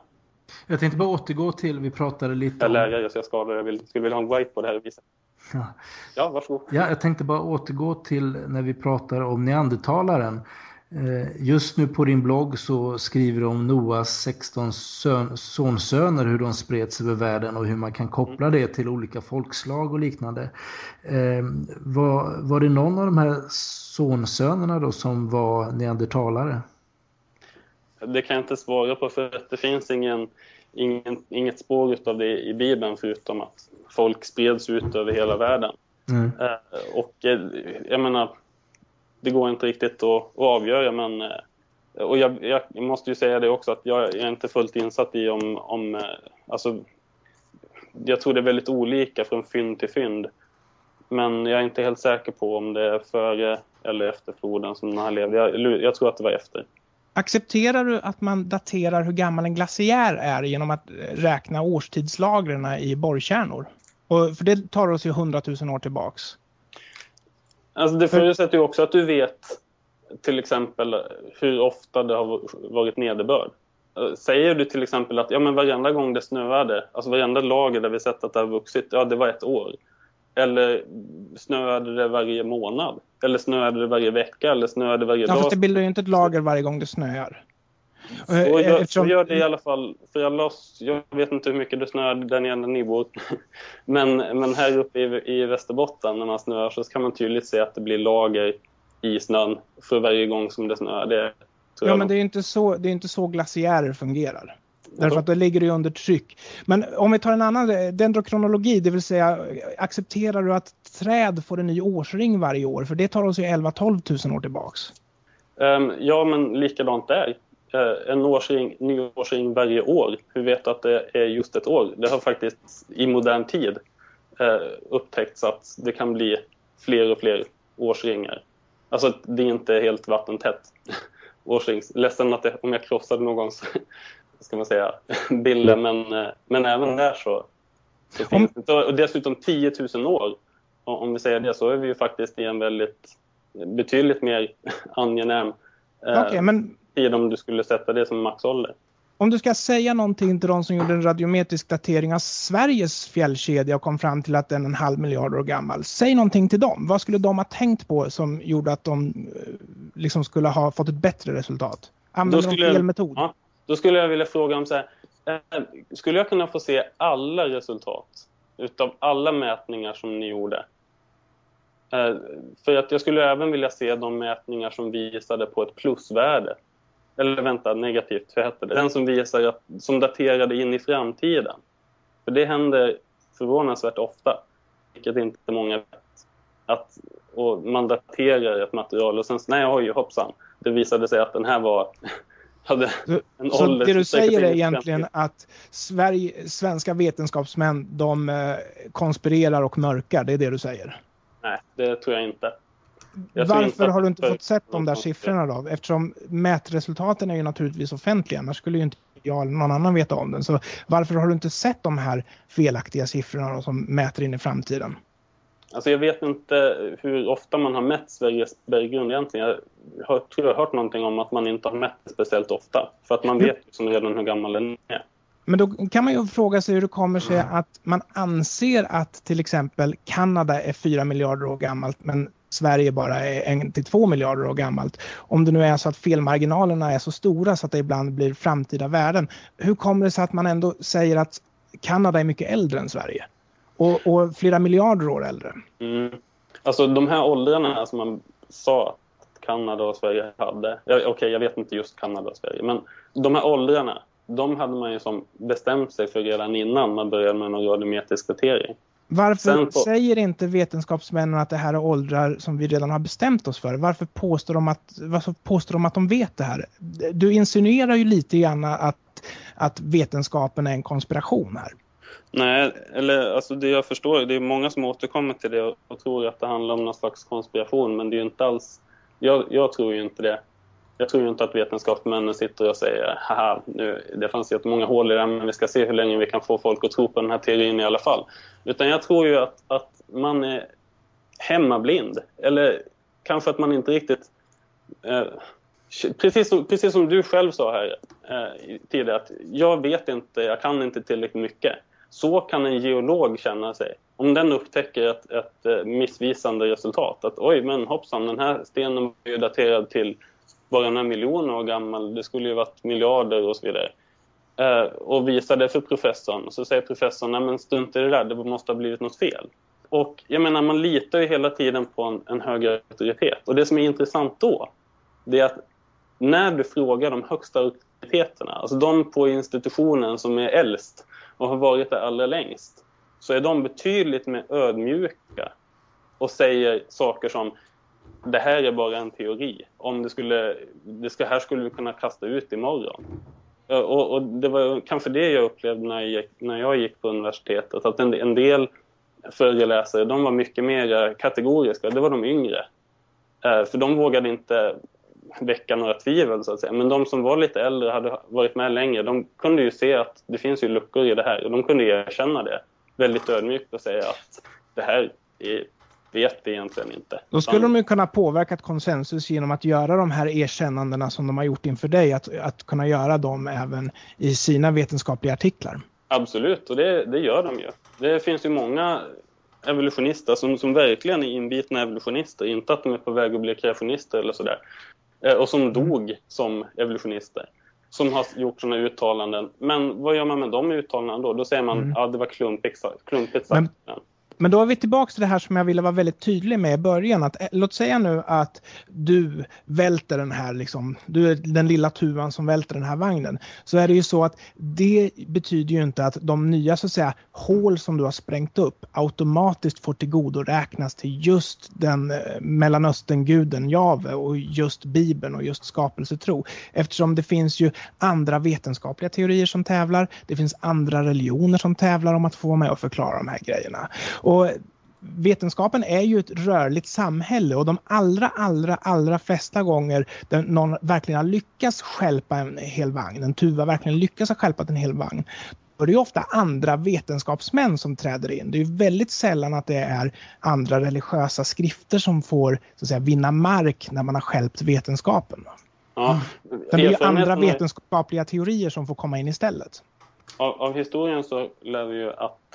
Jag tänkte bara återgå till, vi pratade lite om... Jag är lärare så jag skadar, jag vill, skulle vilja ha en whiteboard här och visa. Ja. ja, varsågod. Ja, jag tänkte bara återgå till när vi pratar om neandertalaren. Eh, just nu på din blogg så skriver du om Noas 16 son sonsöner, hur de spreds över världen och hur man kan koppla det till olika folkslag och liknande. Eh, var, var det någon av de här sonsönerna då som var neandertalare? Det kan jag inte svara på för det finns ingen, ingen, inget spår av det i Bibeln förutom att folk spreds ut över hela världen. Mm. Eh, och eh, jag menar, det går inte riktigt att, att avgöra men eh, och jag, jag, måste ju säga det också att jag är inte fullt insatt i om, om alltså, jag tror det är väldigt olika från fynd till fynd. Men jag är inte helt säker på om det är före eller efter floden som den här levde. Jag, jag tror att det var efter. Accepterar du att man daterar hur gammal en glaciär är genom att eh, räkna årstidslagren i borrkärnor? Och, för det tar oss ju hundratusen år tillbaks. Alltså det förutsätter ju också att du vet till exempel hur ofta det har varit nederbörd. Säger du till exempel att ja, men varenda gång det snöade, alltså varenda lager där vi sett att det har vuxit, ja det var ett år. Eller snöade det varje månad? Eller snöade det varje vecka? Eller snöade det varje ja, dag? Fast det bildar ju inte ett lager varje gång det snöar. Så gör, Eftersom... så gör det i alla fall. För jag, loss, jag vet inte hur mycket det snöade där nere ni bor. <laughs> Men, men här uppe i, i Västerbotten när man snöar så kan man tydligt se att det blir lager i snön för varje gång som det snöar. Det, ja, men det är inte så, det är inte så glaciärer fungerar. Därför att då ligger det under tryck. Men om vi tar en annan dendrokronologi, det vill säga accepterar du att träd får en ny årsring varje år? För det tar oss ju 11-12 tusen år tillbaks. Um, ja, men likadant där. Uh, en årsring, ny årsring varje år. Hur vet du att det är just ett år? Det har faktiskt i modern tid uh, upptäckts att det kan bli fler och fler årsringar. Alltså det är inte helt vattentätt. <laughs> Årsrings. Ledsen att det, om jag krossade någons ska man säga, <laughs> bilder. Men, eh, men även där så, så finns det. Och dessutom 10 000 år. Om vi säger det så är vi ju faktiskt i en väldigt betydligt mer <laughs> angenäm eh, okay, men... tid om du skulle sätta det som maxålder. Om du ska säga någonting till de som gjorde en radiometrisk datering av Sveriges fjällkedja och kom fram till att den är en halv miljard år gammal. Säg någonting till dem. Vad skulle de ha tänkt på som gjorde att de eh, liksom skulle ha fått ett bättre resultat? Använder de fel metod? Ja, då skulle jag vilja fråga om så här, eh, skulle jag kunna få se alla resultat utav alla mätningar som ni gjorde? Eh, för att jag skulle även vilja se de mätningar som visade på ett plusvärde eller vänta, negativt, vad heter det? Den som visar att, som daterade in i framtiden. För det händer förvånansvärt ofta, vilket inte många vet. Att, och man daterar ett material och sen, nej oj hoppsan, det visade sig att den här var hade en så ålder. det du säger är egentligen att Sverige, svenska vetenskapsmän de eh, konspirerar och mörkar, det är det du säger? Nej, det tror jag inte. Varför har du inte fått sett de där siffrorna då? Eftersom mätresultaten är ju naturligtvis offentliga, annars skulle ju inte jag eller någon annan veta om den. Så varför har du inte sett de här felaktiga siffrorna då, som mäter in i framtiden? Alltså jag vet inte hur ofta man har mätt Sveriges berggrund egentligen. Jag har, tror jag har hört någonting om att man inte har mätt det speciellt ofta. För att man vet liksom redan hur gammal den är. Men då kan man ju fråga sig hur det kommer sig att man anser att till exempel Kanada är 4 miljarder år gammalt men Sverige bara är en till två miljarder år gammalt. Om det nu är så att felmarginalerna är så stora så att det ibland blir framtida värden. Hur kommer det sig att man ändå säger att Kanada är mycket äldre än Sverige? Och, och flera miljarder år äldre? Mm. Alltså de här åldrarna som man sa att Kanada och Sverige hade. Okej, okay, jag vet inte just Kanada och Sverige. Men de här åldrarna, de hade man ju som bestämt sig för redan innan man började med någon radiometrisk datering. Varför på... säger inte vetenskapsmännen att det här är åldrar som vi redan har bestämt oss för? Varför påstår de att, varför påstår de, att de vet det här? Du insinuerar ju lite grann att, att vetenskapen är en konspiration här. Nej, eller alltså det jag förstår, det är många som återkommer till det och, och tror att det handlar om någon slags konspiration, men det är ju inte alls, jag, jag tror ju inte det. Jag tror ju inte att vetenskapsmännen sitter och säger haha, nu, det fanns jättemånga hål i det men vi ska se hur länge vi kan få folk att tro på den här teorin i alla fall. Utan jag tror ju att, att man är hemmablind. Eller kanske att man inte riktigt... Eh, precis, som, precis som du själv sa här eh, tidigare, att jag vet inte, jag kan inte tillräckligt mycket. Så kan en geolog känna sig. Om den upptäcker ett, ett eh, missvisande resultat, att oj men hoppsan, den här stenen var ju daterad till bara några miljoner år gammal, det skulle ju varit miljarder och så vidare. Eh, och visar det för professorn. Så säger professorn, nej men strunt i det där, det måste ha blivit något fel. Och jag menar, man litar ju hela tiden på en, en högre auktoritet. Och det som är intressant då, det är att när du frågar de högsta auktoriteterna, alltså de på institutionen som är äldst och har varit där allra längst, så är de betydligt mer ödmjuka och säger saker som det här är bara en teori. Om det skulle, det ska, här skulle vi kunna kasta ut imorgon. Och, och det var kanske det jag upplevde när jag gick, när jag gick på universitetet. Att en, en del föreläsare de var mycket mer kategoriska. Det var de yngre. Eh, för de vågade inte väcka några tvivel så att säga. Men de som var lite äldre hade varit med längre. De kunde ju se att det finns ju luckor i det här. Och de kunde erkänna det väldigt ödmjukt och säga att det här är vet vi egentligen inte. Då skulle de ju kunna påverka konsensus genom att göra de här erkännandena som de har gjort inför dig, att, att kunna göra dem även i sina vetenskapliga artiklar. Absolut, och det, det gör de ju. Det finns ju många evolutionister som, som verkligen är inbitna evolutionister, inte att de är på väg att bli kreationister eller sådär. Eh, och som mm. dog som evolutionister. Som har gjort sådana uttalanden. Men vad gör man med de uttalandena då? Då säger man, mm. ja det var klumpigt, klumpigt sagt. Men, men då är vi tillbaka till det här som jag ville vara väldigt tydlig med i början. Att, eh, låt säga nu att du välter den här, liksom, du är den lilla tuvan som välter den här vagnen. Så är det ju så att det betyder ju inte att de nya så att säga, hål som du har sprängt upp automatiskt får tillgodoräknas till just den eh, Mellanösternguden Jave och just Bibeln och just skapelsetro. Eftersom det finns ju andra vetenskapliga teorier som tävlar. Det finns andra religioner som tävlar om att få vara med och förklara de här grejerna. Och vetenskapen är ju ett rörligt samhälle och de allra, allra, allra flesta gånger där någon verkligen har lyckats skälpa en hel vagn, en tuva verkligen lyckas ha skälpat en hel vagn, det är ofta andra vetenskapsmän som träder in. Det är väldigt sällan att det är andra religiösa skrifter som får så att säga, vinna mark när man har skälpt vetenskapen. Ja, det är ju andra vetenskapliga teorier som får komma in istället. Av, av historien så lär vi ju att,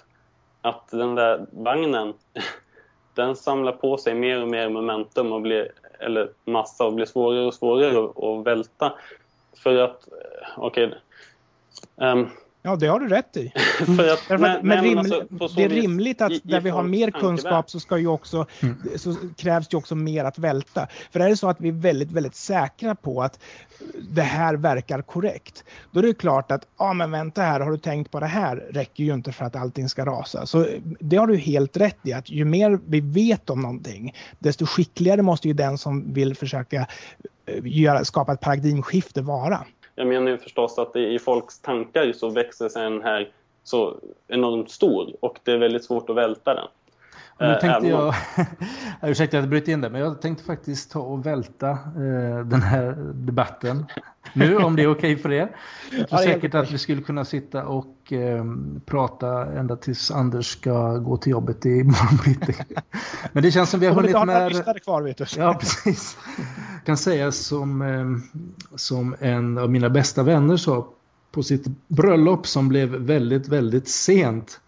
att den där vagnen <laughs> den samlar på sig mer och mer momentum och blir, eller massa och blir svårare och svårare att, att välta. För att, eh, okej, okay, um, Ja, det har du rätt i. <laughs> att, men, men, men riml, alltså, det är rimligt att i, där i vi har mer kunskap så, ska ju också, mm. så krävs det också mer att välta. För är det så att vi är väldigt, väldigt säkra på att det här verkar korrekt, då är det klart att, ja men vänta här, har du tänkt på det här, räcker ju inte för att allting ska rasa. Så det har du helt rätt i, att ju mer vi vet om någonting, desto skickligare måste ju den som vill försöka eh, göra, skapa ett paradigmskifte vara. Jag menar ju förstås att i folks tankar så växer sig den här så enormt stor och det är väldigt svårt att välta den. Och nu tänkte jag, <laughs> ursäkta att jag bryter in det, men jag tänkte faktiskt ta och välta eh, den här debatten nu, <laughs> om det är okej okay för er. Jag tror ja, säkert att vi skulle kunna sitta och eh, prata ända tills Anders ska gå till jobbet i morgon <laughs> Men det känns som vi har hunnit med... kvar, vet du. Ja, precis. Jag kan säga som, eh, som en av mina bästa vänner sa på sitt bröllop som blev väldigt, väldigt sent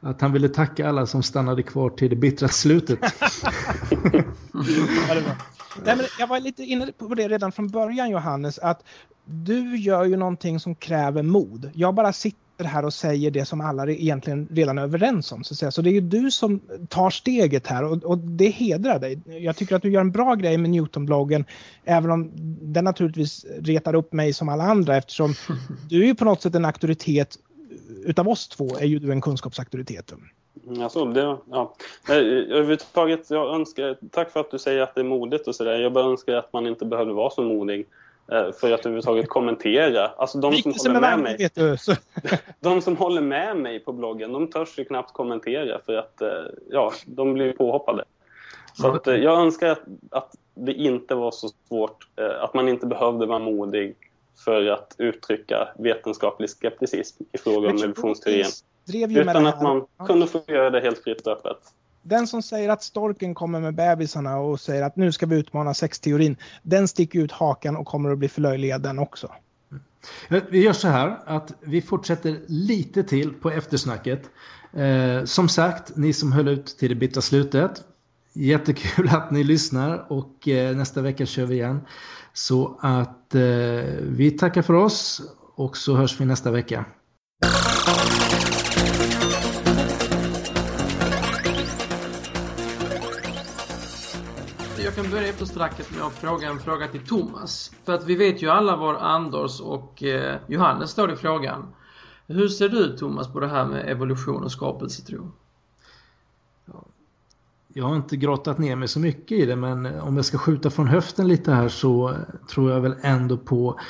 att han ville tacka alla som stannade kvar till det bittra slutet. Nej, men jag var lite inne på det redan från början Johannes, att du gör ju någonting som kräver mod. Jag bara sitter här och säger det som alla egentligen redan är överens om. Så, att säga. så det är ju du som tar steget här och, och det hedrar dig. Jag tycker att du gör en bra grej med Newton-bloggen, även om den naturligtvis retar upp mig som alla andra eftersom <laughs> du är ju på något sätt en auktoritet utav oss två är ju du en kunskapsauktoritet. Alltså, det, ja. Överhuvudtaget, jag önskar, tack för att du säger att det är modigt och sådär. Jag bara önskar att man inte behövde vara så modig för att överhuvudtaget kommentera. Alltså de som håller med mig. <laughs> De som håller med mig på bloggen, de törs ju knappt kommentera för att eh, ja, de blir påhoppade. Så att, eh, jag önskar att, att det inte var så svårt, att man inte behövde vara modig för att uttrycka vetenskaplig skepticism i fråga om evolutionsteorin. Utan att man kunde få göra det helt fritt och öppet. Den som säger att storken kommer med bebisarna och säger att nu ska vi utmana sexteorin, den sticker ut hakan och kommer att bli förlöjligad den också. Mm. Vi gör så här att vi fortsätter lite till på eftersnacket. Eh, som sagt, ni som höll ut till det bittra slutet. Jättekul <laughs> att ni lyssnar och eh, nästa vecka kör vi igen. Så att eh, vi tackar för oss och så hörs vi nästa vecka. Kan börja efterstracket med att fråga en fråga till Thomas. För att vi vet ju alla var Anders och eh, Johannes står i frågan. Hur ser du Thomas på det här med evolution och skapelsetro? jag har inte grottat ner mig så mycket i det men om jag ska skjuta från höften lite här så tror jag väl ändå på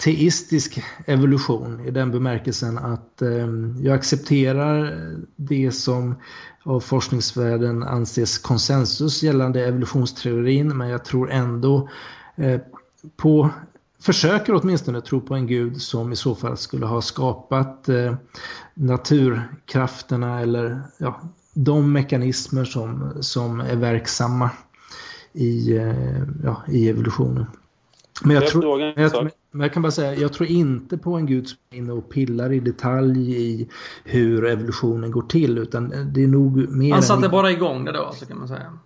teistisk evolution i den bemärkelsen att eh, jag accepterar det som av forskningsvärlden anses konsensus gällande evolutionsteorin men jag tror ändå eh, på försöker åtminstone tro på en gud som i så fall skulle ha skapat eh, naturkrafterna eller ja, de mekanismer som, som är verksamma i, eh, ja, i evolutionen. Men jag, tror, men jag, men jag kan bara säga, jag tror inte på en gud som är inne och pillar i detalj i hur evolutionen går till utan det är nog mer... Han satte en... bara igång det då, så kan man säga.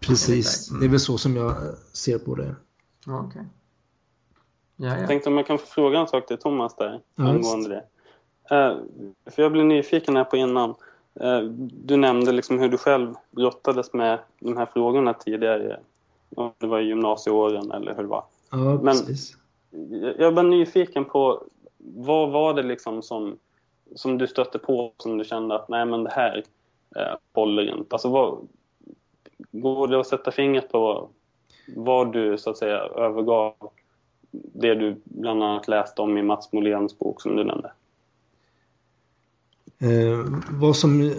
Precis, mm. det är väl så som jag ser på det. Okay. Ja, ja. Jag tänkte om jag kan få fråga en sak till Thomas där ja, angående det. Uh, för jag blev nyfiken här på innan. Eh, du nämnde liksom hur du själv brottades med de här frågorna tidigare. Om det var i gymnasieåren eller hur det var. Ja, precis. Men jag var nyfiken på vad var det liksom som, som du stötte på som du kände att nej men det här eh, håller inte. Alltså vad, går det att sätta fingret på vad du så att säga övergav det du bland annat läste om i Mats Moléns bok som du nämnde? Eh, vad som...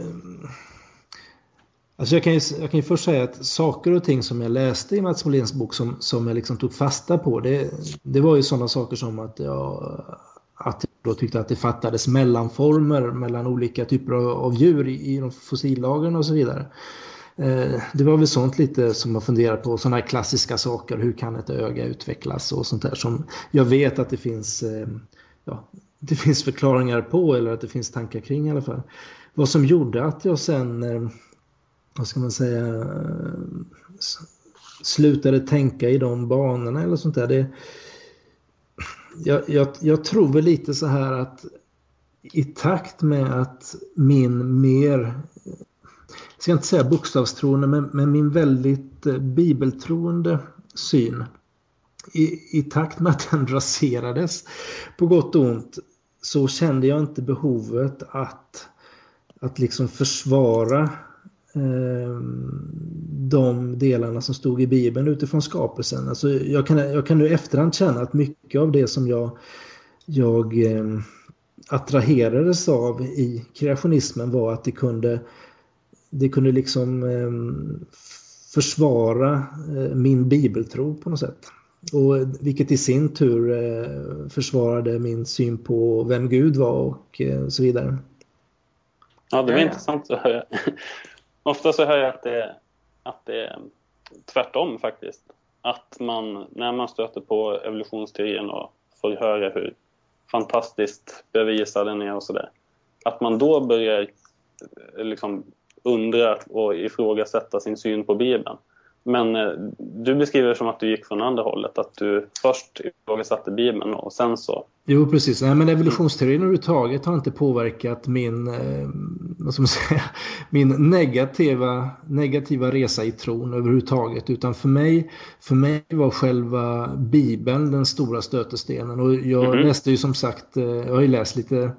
Alltså jag kan, ju, jag kan ju först säga att saker och ting som jag läste i Mats Molins bok som, som jag liksom tog fasta på det, det var ju sådana saker som att jag att jag då tyckte att det fattades mellanformer mellan olika typer av djur i, i de fossillagren och så vidare. Eh, det var väl sånt lite som man funderar på, sådana här klassiska saker. Hur kan ett öga utvecklas och sånt där som jag vet att det finns, eh, ja, det finns förklaringar på eller att det finns tankar kring i alla fall. Vad som gjorde att jag sen, eh, vad ska man säga, slutade tänka i de banorna eller sånt där. Det, jag, jag, jag tror väl lite så här att i takt med att min mer jag ska inte säga bokstavstroende, men, men min väldigt eh, bibeltroende syn i, i takt med att den raserades på gott och ont så kände jag inte behovet att, att liksom försvara de delarna som stod i Bibeln utifrån skapelsen. Alltså jag, kan, jag kan nu efterhand känna att mycket av det som jag, jag eh, attraherades av i kreationismen var att det kunde det kunde liksom ehm, försvara eh, min bibeltro på något sätt. Och vilket i sin tur eh, försvarade min syn på vem Gud var och eh, så vidare. Ja, det var ja, intressant att höra. Ofta så hör jag att det, att det är tvärtom faktiskt. Att man, när man stöter på evolutionsteorin och får höra hur fantastiskt bevisad den är och sådär. Att man då börjar eh, liksom undra och ifrågasätta sin syn på Bibeln. Men eh, du beskriver det som att du gick från andra hållet, att du först ifrågasatte Bibeln och sen så... Jo, precis. Nej, men evolutionsteorin överhuvudtaget har inte påverkat min, eh, vad ska man säga, <laughs> min negativa, negativa resa i tron överhuvudtaget. Utan för mig, för mig var själva Bibeln den stora stötestenen. Och jag mm -hmm. läste ju som sagt, eh, jag har ju läst lite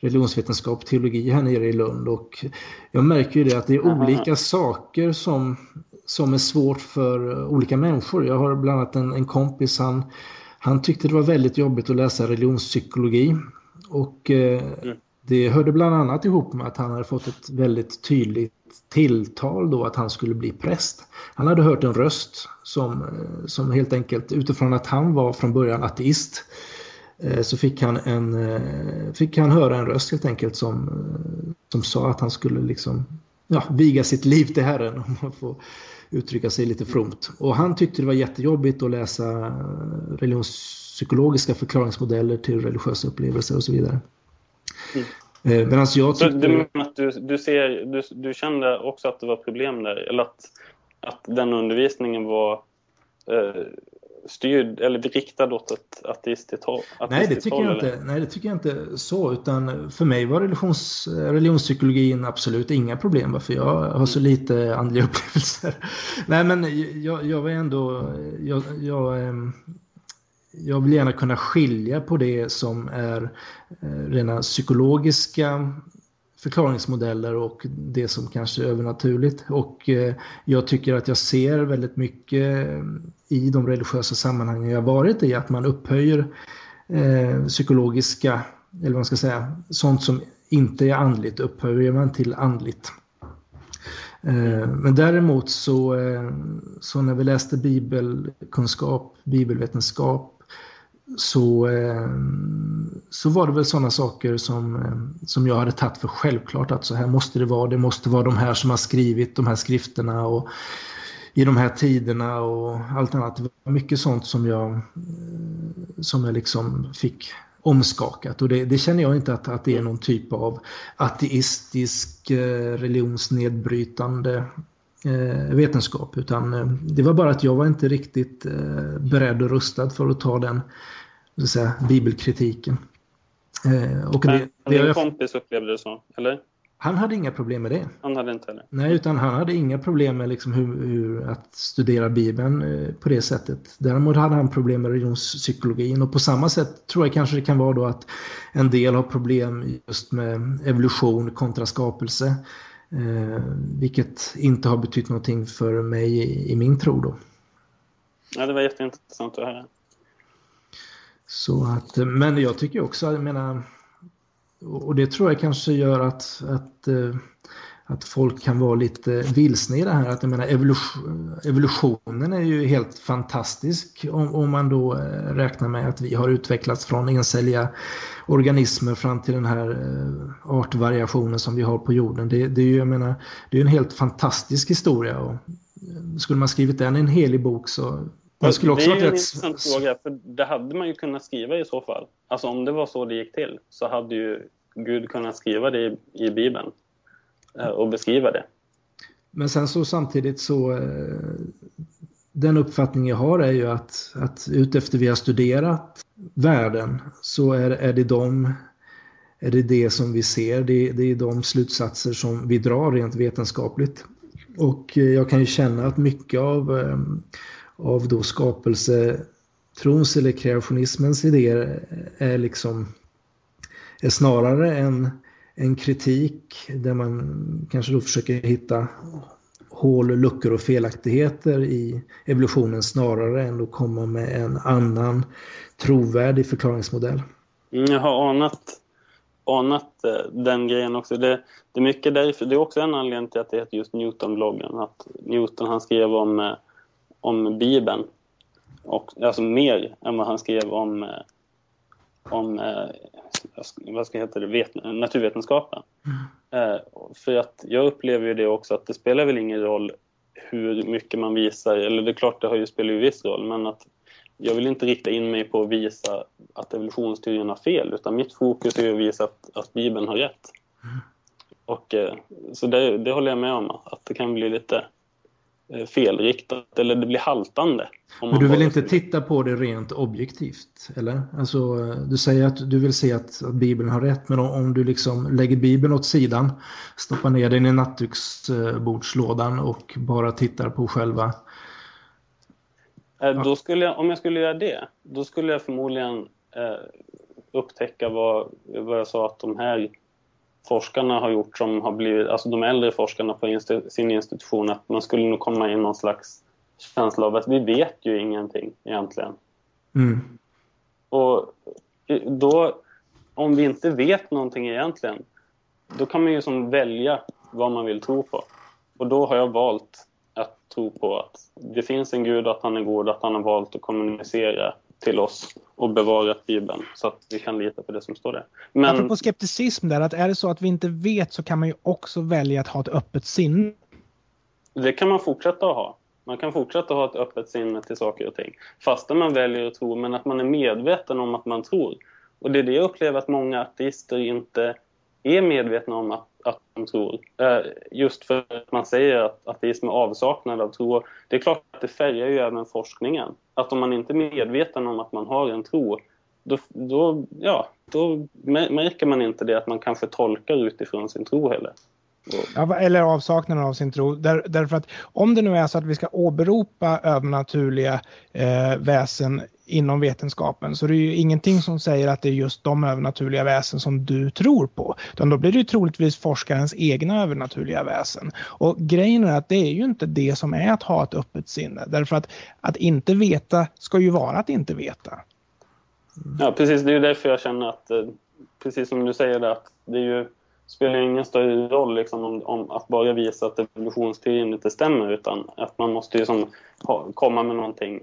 religionsvetenskap, teologi här nere i Lund och jag märker ju det att det är olika saker som, som är svårt för olika människor. Jag har bland annat en, en kompis, han, han tyckte det var väldigt jobbigt att läsa religionspsykologi och eh, mm det hörde bland annat ihop med att han hade fått ett väldigt tydligt tilltal då att han skulle bli präst. Han hade hört en röst som, eh, som helt enkelt utifrån att han var från början ateist eh, så fick han, en, eh, fick han höra en röst helt enkelt som, som sa att han skulle liksom, ja, viga sitt liv till Herren <laughs> om man får uttrycka sig lite fromt. Och han tyckte det var jättejobbigt att läsa religionspsykologiska förklaringsmodeller till religiösa upplevelser och så vidare. Mm. Medan jag tyckte... Du, du, du, ser, du, du kände också att det var problem där, eller att, att den undervisningen var eh, styrd eller riktad åt ett ateistiskt håll? Nej, det tycker jag inte. Nej, det tycker jag inte så. Utan för mig var religions, religionspsykologin absolut inga problem. För jag har så lite andliga <laughs> upplevelser. Nej, men jag, jag var ändå... Jag, jag, ehm, jag vill gärna kunna skilja på det som är eh, rena psykologiska förklaringsmodeller och det som kanske är övernaturligt. Och eh, jag tycker att jag ser väldigt mycket eh, i de religiösa sammanhangen jag varit i att man upphöjer psykologiska, eller vad man ska säga, sånt som inte är andligt upphöjer man till andligt. Men däremot så, så när vi läste bibelkunskap, bibelvetenskap så, eh, så var det väl sådana saker som, eh, som jag hade tagit för självklart att så här måste det vara. Det måste vara de här som har skrivit de här skrifterna och i de här tiderna och allt annat. Det var mycket sånt som jag, eh, som jag liksom fick omskakat och det, det, känner jag inte att, att det är någon typ av ateistisk religionsnedbrytande vetenskap utan det var bara att jag var inte riktigt beredd och rustad för att ta den så säga, bibelkritiken. Eh, och det, Men din kompis upplevde det så, eller? Han hade inga problem med det. Han hade inte heller? Nej, utan han hade inga problem med liksom hur, hur, att studera Bibeln eh, på det sättet. Däremot hade han problem med religionspsykologin och på samma sätt tror jag kanske det kan vara då att en del har problem just med evolution kontra skapelse. Eh, vilket inte har betytt någonting för mig i, i min tro då. Ja, det var jätteintressant att höra. Så att, men jag tycker också, jag menar, och det tror jag kanske gör att, att, eh, att folk kan vara lite vilsna i det här. Att jag menar, evolution, evolutionen är ju helt fantastisk om, om, man då eh, räknar med att vi har utvecklats från encelliga organismer fram till den här eh, artvariationen som vi har på jorden. Det, det är ju jag menar, det är en helt fantastisk historia. Och skulle man skrivit den i en helig bok så det, skulle också det är en intressant fråga, för det hade man ju kunnat skriva i så fall. Alltså om det var så det gick till så hade ju Gud kunnat skriva det i, i Bibeln eh, och beskriva det. Men sen så samtidigt så eh, den uppfattning jag har är ju att, att utefter vi har studerat världen så är, är det de är det det som vi ser, det, det är de slutsatser som vi drar rent vetenskapligt. Och eh, jag kan ju känna att mycket av av då skapelsetrons eller kreationismens idéer är liksom är snarare en, en kritik där man kanske då försöker hitta hål, luckor och felaktigheter i evolutionen snarare än att komma med en annan trovärdig förklaringsmodell. Mm, jag har anat, anat eh, den grejen också. Det, det, är mycket därför, det är också en anledning till att det heter just Newton-bloggen. Att Newton han skrev om eh, om Bibeln. Och, alltså mer än vad han skrev om, eh, om eh, vad ska heta det, vet, naturvetenskapen. Mm. Eh, för att jag upplever ju det också att det spelar väl ingen roll hur mycket man visar, eller det är klart det har ju spelat ju viss roll, men att jag vill inte rikta in mig på att visa att evolutionsteorin har fel, utan mitt fokus är att visa att, att Bibeln har rätt. Mm. Och, så det, det håller jag med om, att det kan bli lite felriktat eller det blir haltande. Men du vill inte titta på det rent objektivt, eller? Alltså, du säger att du vill se att, att Bibeln har rätt, men om, om, du liksom lägger Bibeln åt sidan, stoppar ner den i nattduksbordslådan och bara tittar på själva... Eh, då skulle jag, om jag skulle göra det, då skulle jag förmodligen eh, upptäcka vad, vad jag sa att de här forskarna har gjort som har blivit, alltså de äldre forskarna på institu sin institution, att man skulle nog komma in någon slags känsla av att vi vet ju ingenting egentligen. Mm. Och då, om vi inte vet någonting egentligen, då kan man ju som välja vad man vill tro på. Och då har jag valt att tro på att det finns en gud, att han är god, att han har valt att kommunicera till oss och bevarat Bibeln så att vi kan lita på det som står där. Men... Apropå skepticism där, att är det så att vi inte vet så kan man ju också välja att ha ett öppet sinne. Det kan man fortsätta att ha. Man kan fortsätta att ha ett öppet sinne till saker och ting. Fastän man väljer att tro, men att man är medveten om att man tror. Och det är det jag upplever att många ateister inte är medvetna om att, att de tror. Eh, just för att man säger att ateism är avsaknad av tro. Det är klart att det färgar ju även forskningen. Att om man inte är medveten om att man har en tro, då, då, ja, då märker man inte det att man kanske tolkar utifrån sin tro heller. Ja, eller avsaknaden av sin tro. Där, därför att om det nu är så att vi ska åberopa övernaturliga eh, väsen inom vetenskapen så det är ju ingenting som säger att det är just de övernaturliga väsen som du tror på. Utan då blir det ju troligtvis forskarens egna övernaturliga väsen. Och grejen är att det är ju inte det som är att ha ett öppet sinne. Därför att att inte veta ska ju vara att inte veta. Ja precis, det är ju därför jag känner att eh, precis som du säger att det är ju spelar ingen större roll liksom, om, om, att bara visa att evolutionsteorin inte stämmer utan att man måste ju som, ha, komma med någonting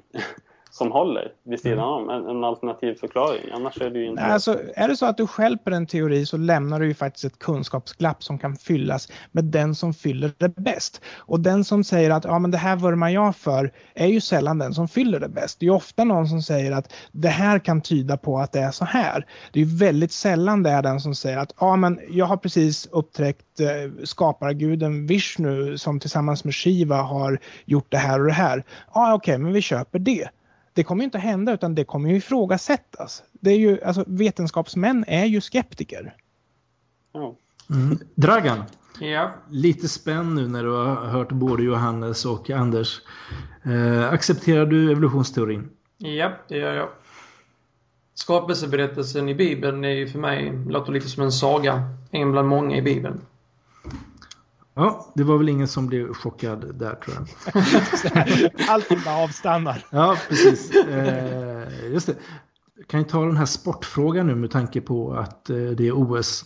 som håller vid sidan mm. om, en, en, alternativ förklaring. Annars är det ju inte... Alltså, är det så att du stjälper en teori så lämnar du ju faktiskt ett kunskapsglapp som kan fyllas med den som fyller det bäst. Och den som säger att ja, men det här vurmar jag för är ju sällan den som fyller det bäst. Det är ofta någon som säger att det här kan tyda på att det är så här. Det är väldigt sällan det är den som säger att ja, men jag har precis upptäckt eh, skaparguden Vishnu som tillsammans med Shiva har gjort det här och det här. Ja, okej, okay, men vi köper det det kommer inte hända utan det kommer ju ifrågasättas. Det är ju, alltså, vetenskapsmän är ju skeptiker. Mm. Dragan, ja. lite spänn nu när du har hört både Johannes och Anders. Eh, accepterar du evolutionsteorin? Ja, det gör jag. Skapelseberättelsen i Bibeln är ju för mig, låter lite som en saga. En bland många i Bibeln. Ja, det var väl ingen som blev chockad där tror jag. <laughs> Allting bara avstannar. Ja, precis. Eh, just det. Kan jag ta den här sportfrågan nu med tanke på att eh, det är OS.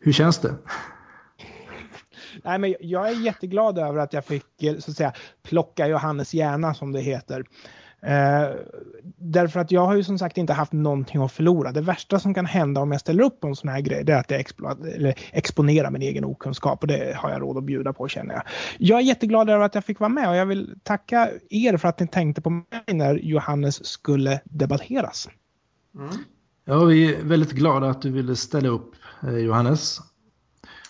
Hur känns det? Nej, men jag är jätteglad över att jag fick eh, så att säga, plocka Johannes hjärna som det heter. Eh, därför att jag har ju som sagt inte haft någonting att förlora. Det värsta som kan hända om jag ställer upp på en sån här grej det är att jag expo exponerar min egen okunskap och det har jag råd att bjuda på känner jag. Jag är jätteglad över att jag fick vara med och jag vill tacka er för att ni tänkte på mig när Johannes skulle debatteras. Mm. Ja, vi är väldigt glada att du ville ställa upp eh, Johannes.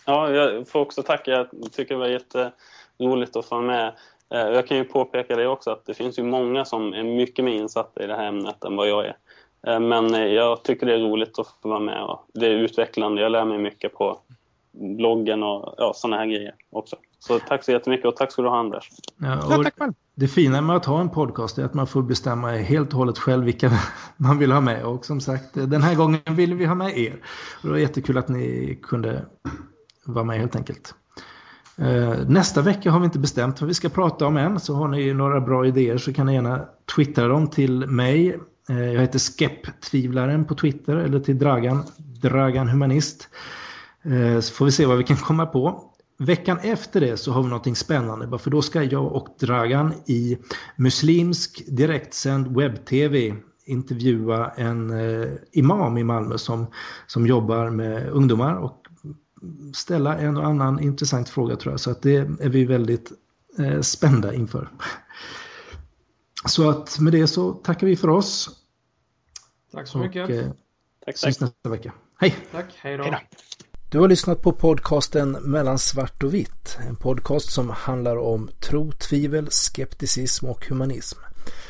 Ja, jag får också tacka. Jag tycker det var jätteroligt att få vara med. Eh, jag kan ju påpeka det också att det finns ju många som är mycket mer insatta i det här ämnet än vad jag är. Eh, men eh, jag tycker det är roligt att få vara med och det är utvecklande. Jag lär mig mycket på bloggen och ja, sådana här grejer också. Så tack så jättemycket och tack ska du ha Anders. Ja, ja, tack själv. Det fina med att ha en podcast är att man får bestämma helt och hållet själv vilka <laughs> man vill ha med. Och som sagt, den här gången vill vi ha med er. Och det var jättekul att ni kunde vara med helt enkelt. Eh, nästa vecka har vi inte bestämt vad vi ska prata om än. Så har ni några bra idéer så kan ni gärna twittra dem till mig. Eh, jag heter Skepptvivlaren på Twitter eller till Dragan, Dragan Humanist. Eh, så får vi se vad vi kan komma på. Veckan efter det så har vi någonting spännande. För då ska jag och Dragan i muslimsk direktsänd webb-tv intervjua en imam i Malmö som, som jobbar med ungdomar och ställa en och annan intressant fråga tror jag. Så att det är vi väldigt eh, spända inför. Så att med det så tackar vi för oss. Tack så mycket. Och, eh, tack, tack. nästa vecka. Hej! Tack, hej då. Du har lyssnat på podcasten Mellan svart och vitt. En podcast som handlar om tro, tvivel, skepticism och humanism.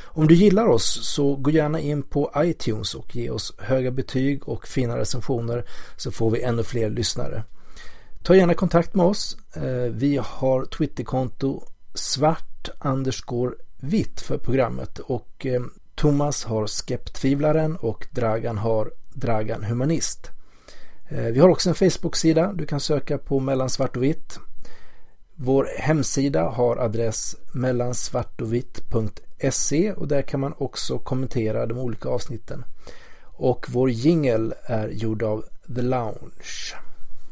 Om du gillar oss så gå gärna in på iTunes och ge oss höga betyg och fina recensioner så får vi ännu fler lyssnare. Ta gärna kontakt med oss. Eh, vi har Twitterkonto svart underscore vitt för programmet och eh, Thomas har Skeptvivlaren och Dragan har Dragan Humanist. Eh, vi har också en Facebook-sida. Du kan söka på mellan svart och vitt. Vår hemsida har adress mellansvartovitt.se och där kan man också kommentera de olika avsnitten. Och vår jingel är gjord av The Lounge.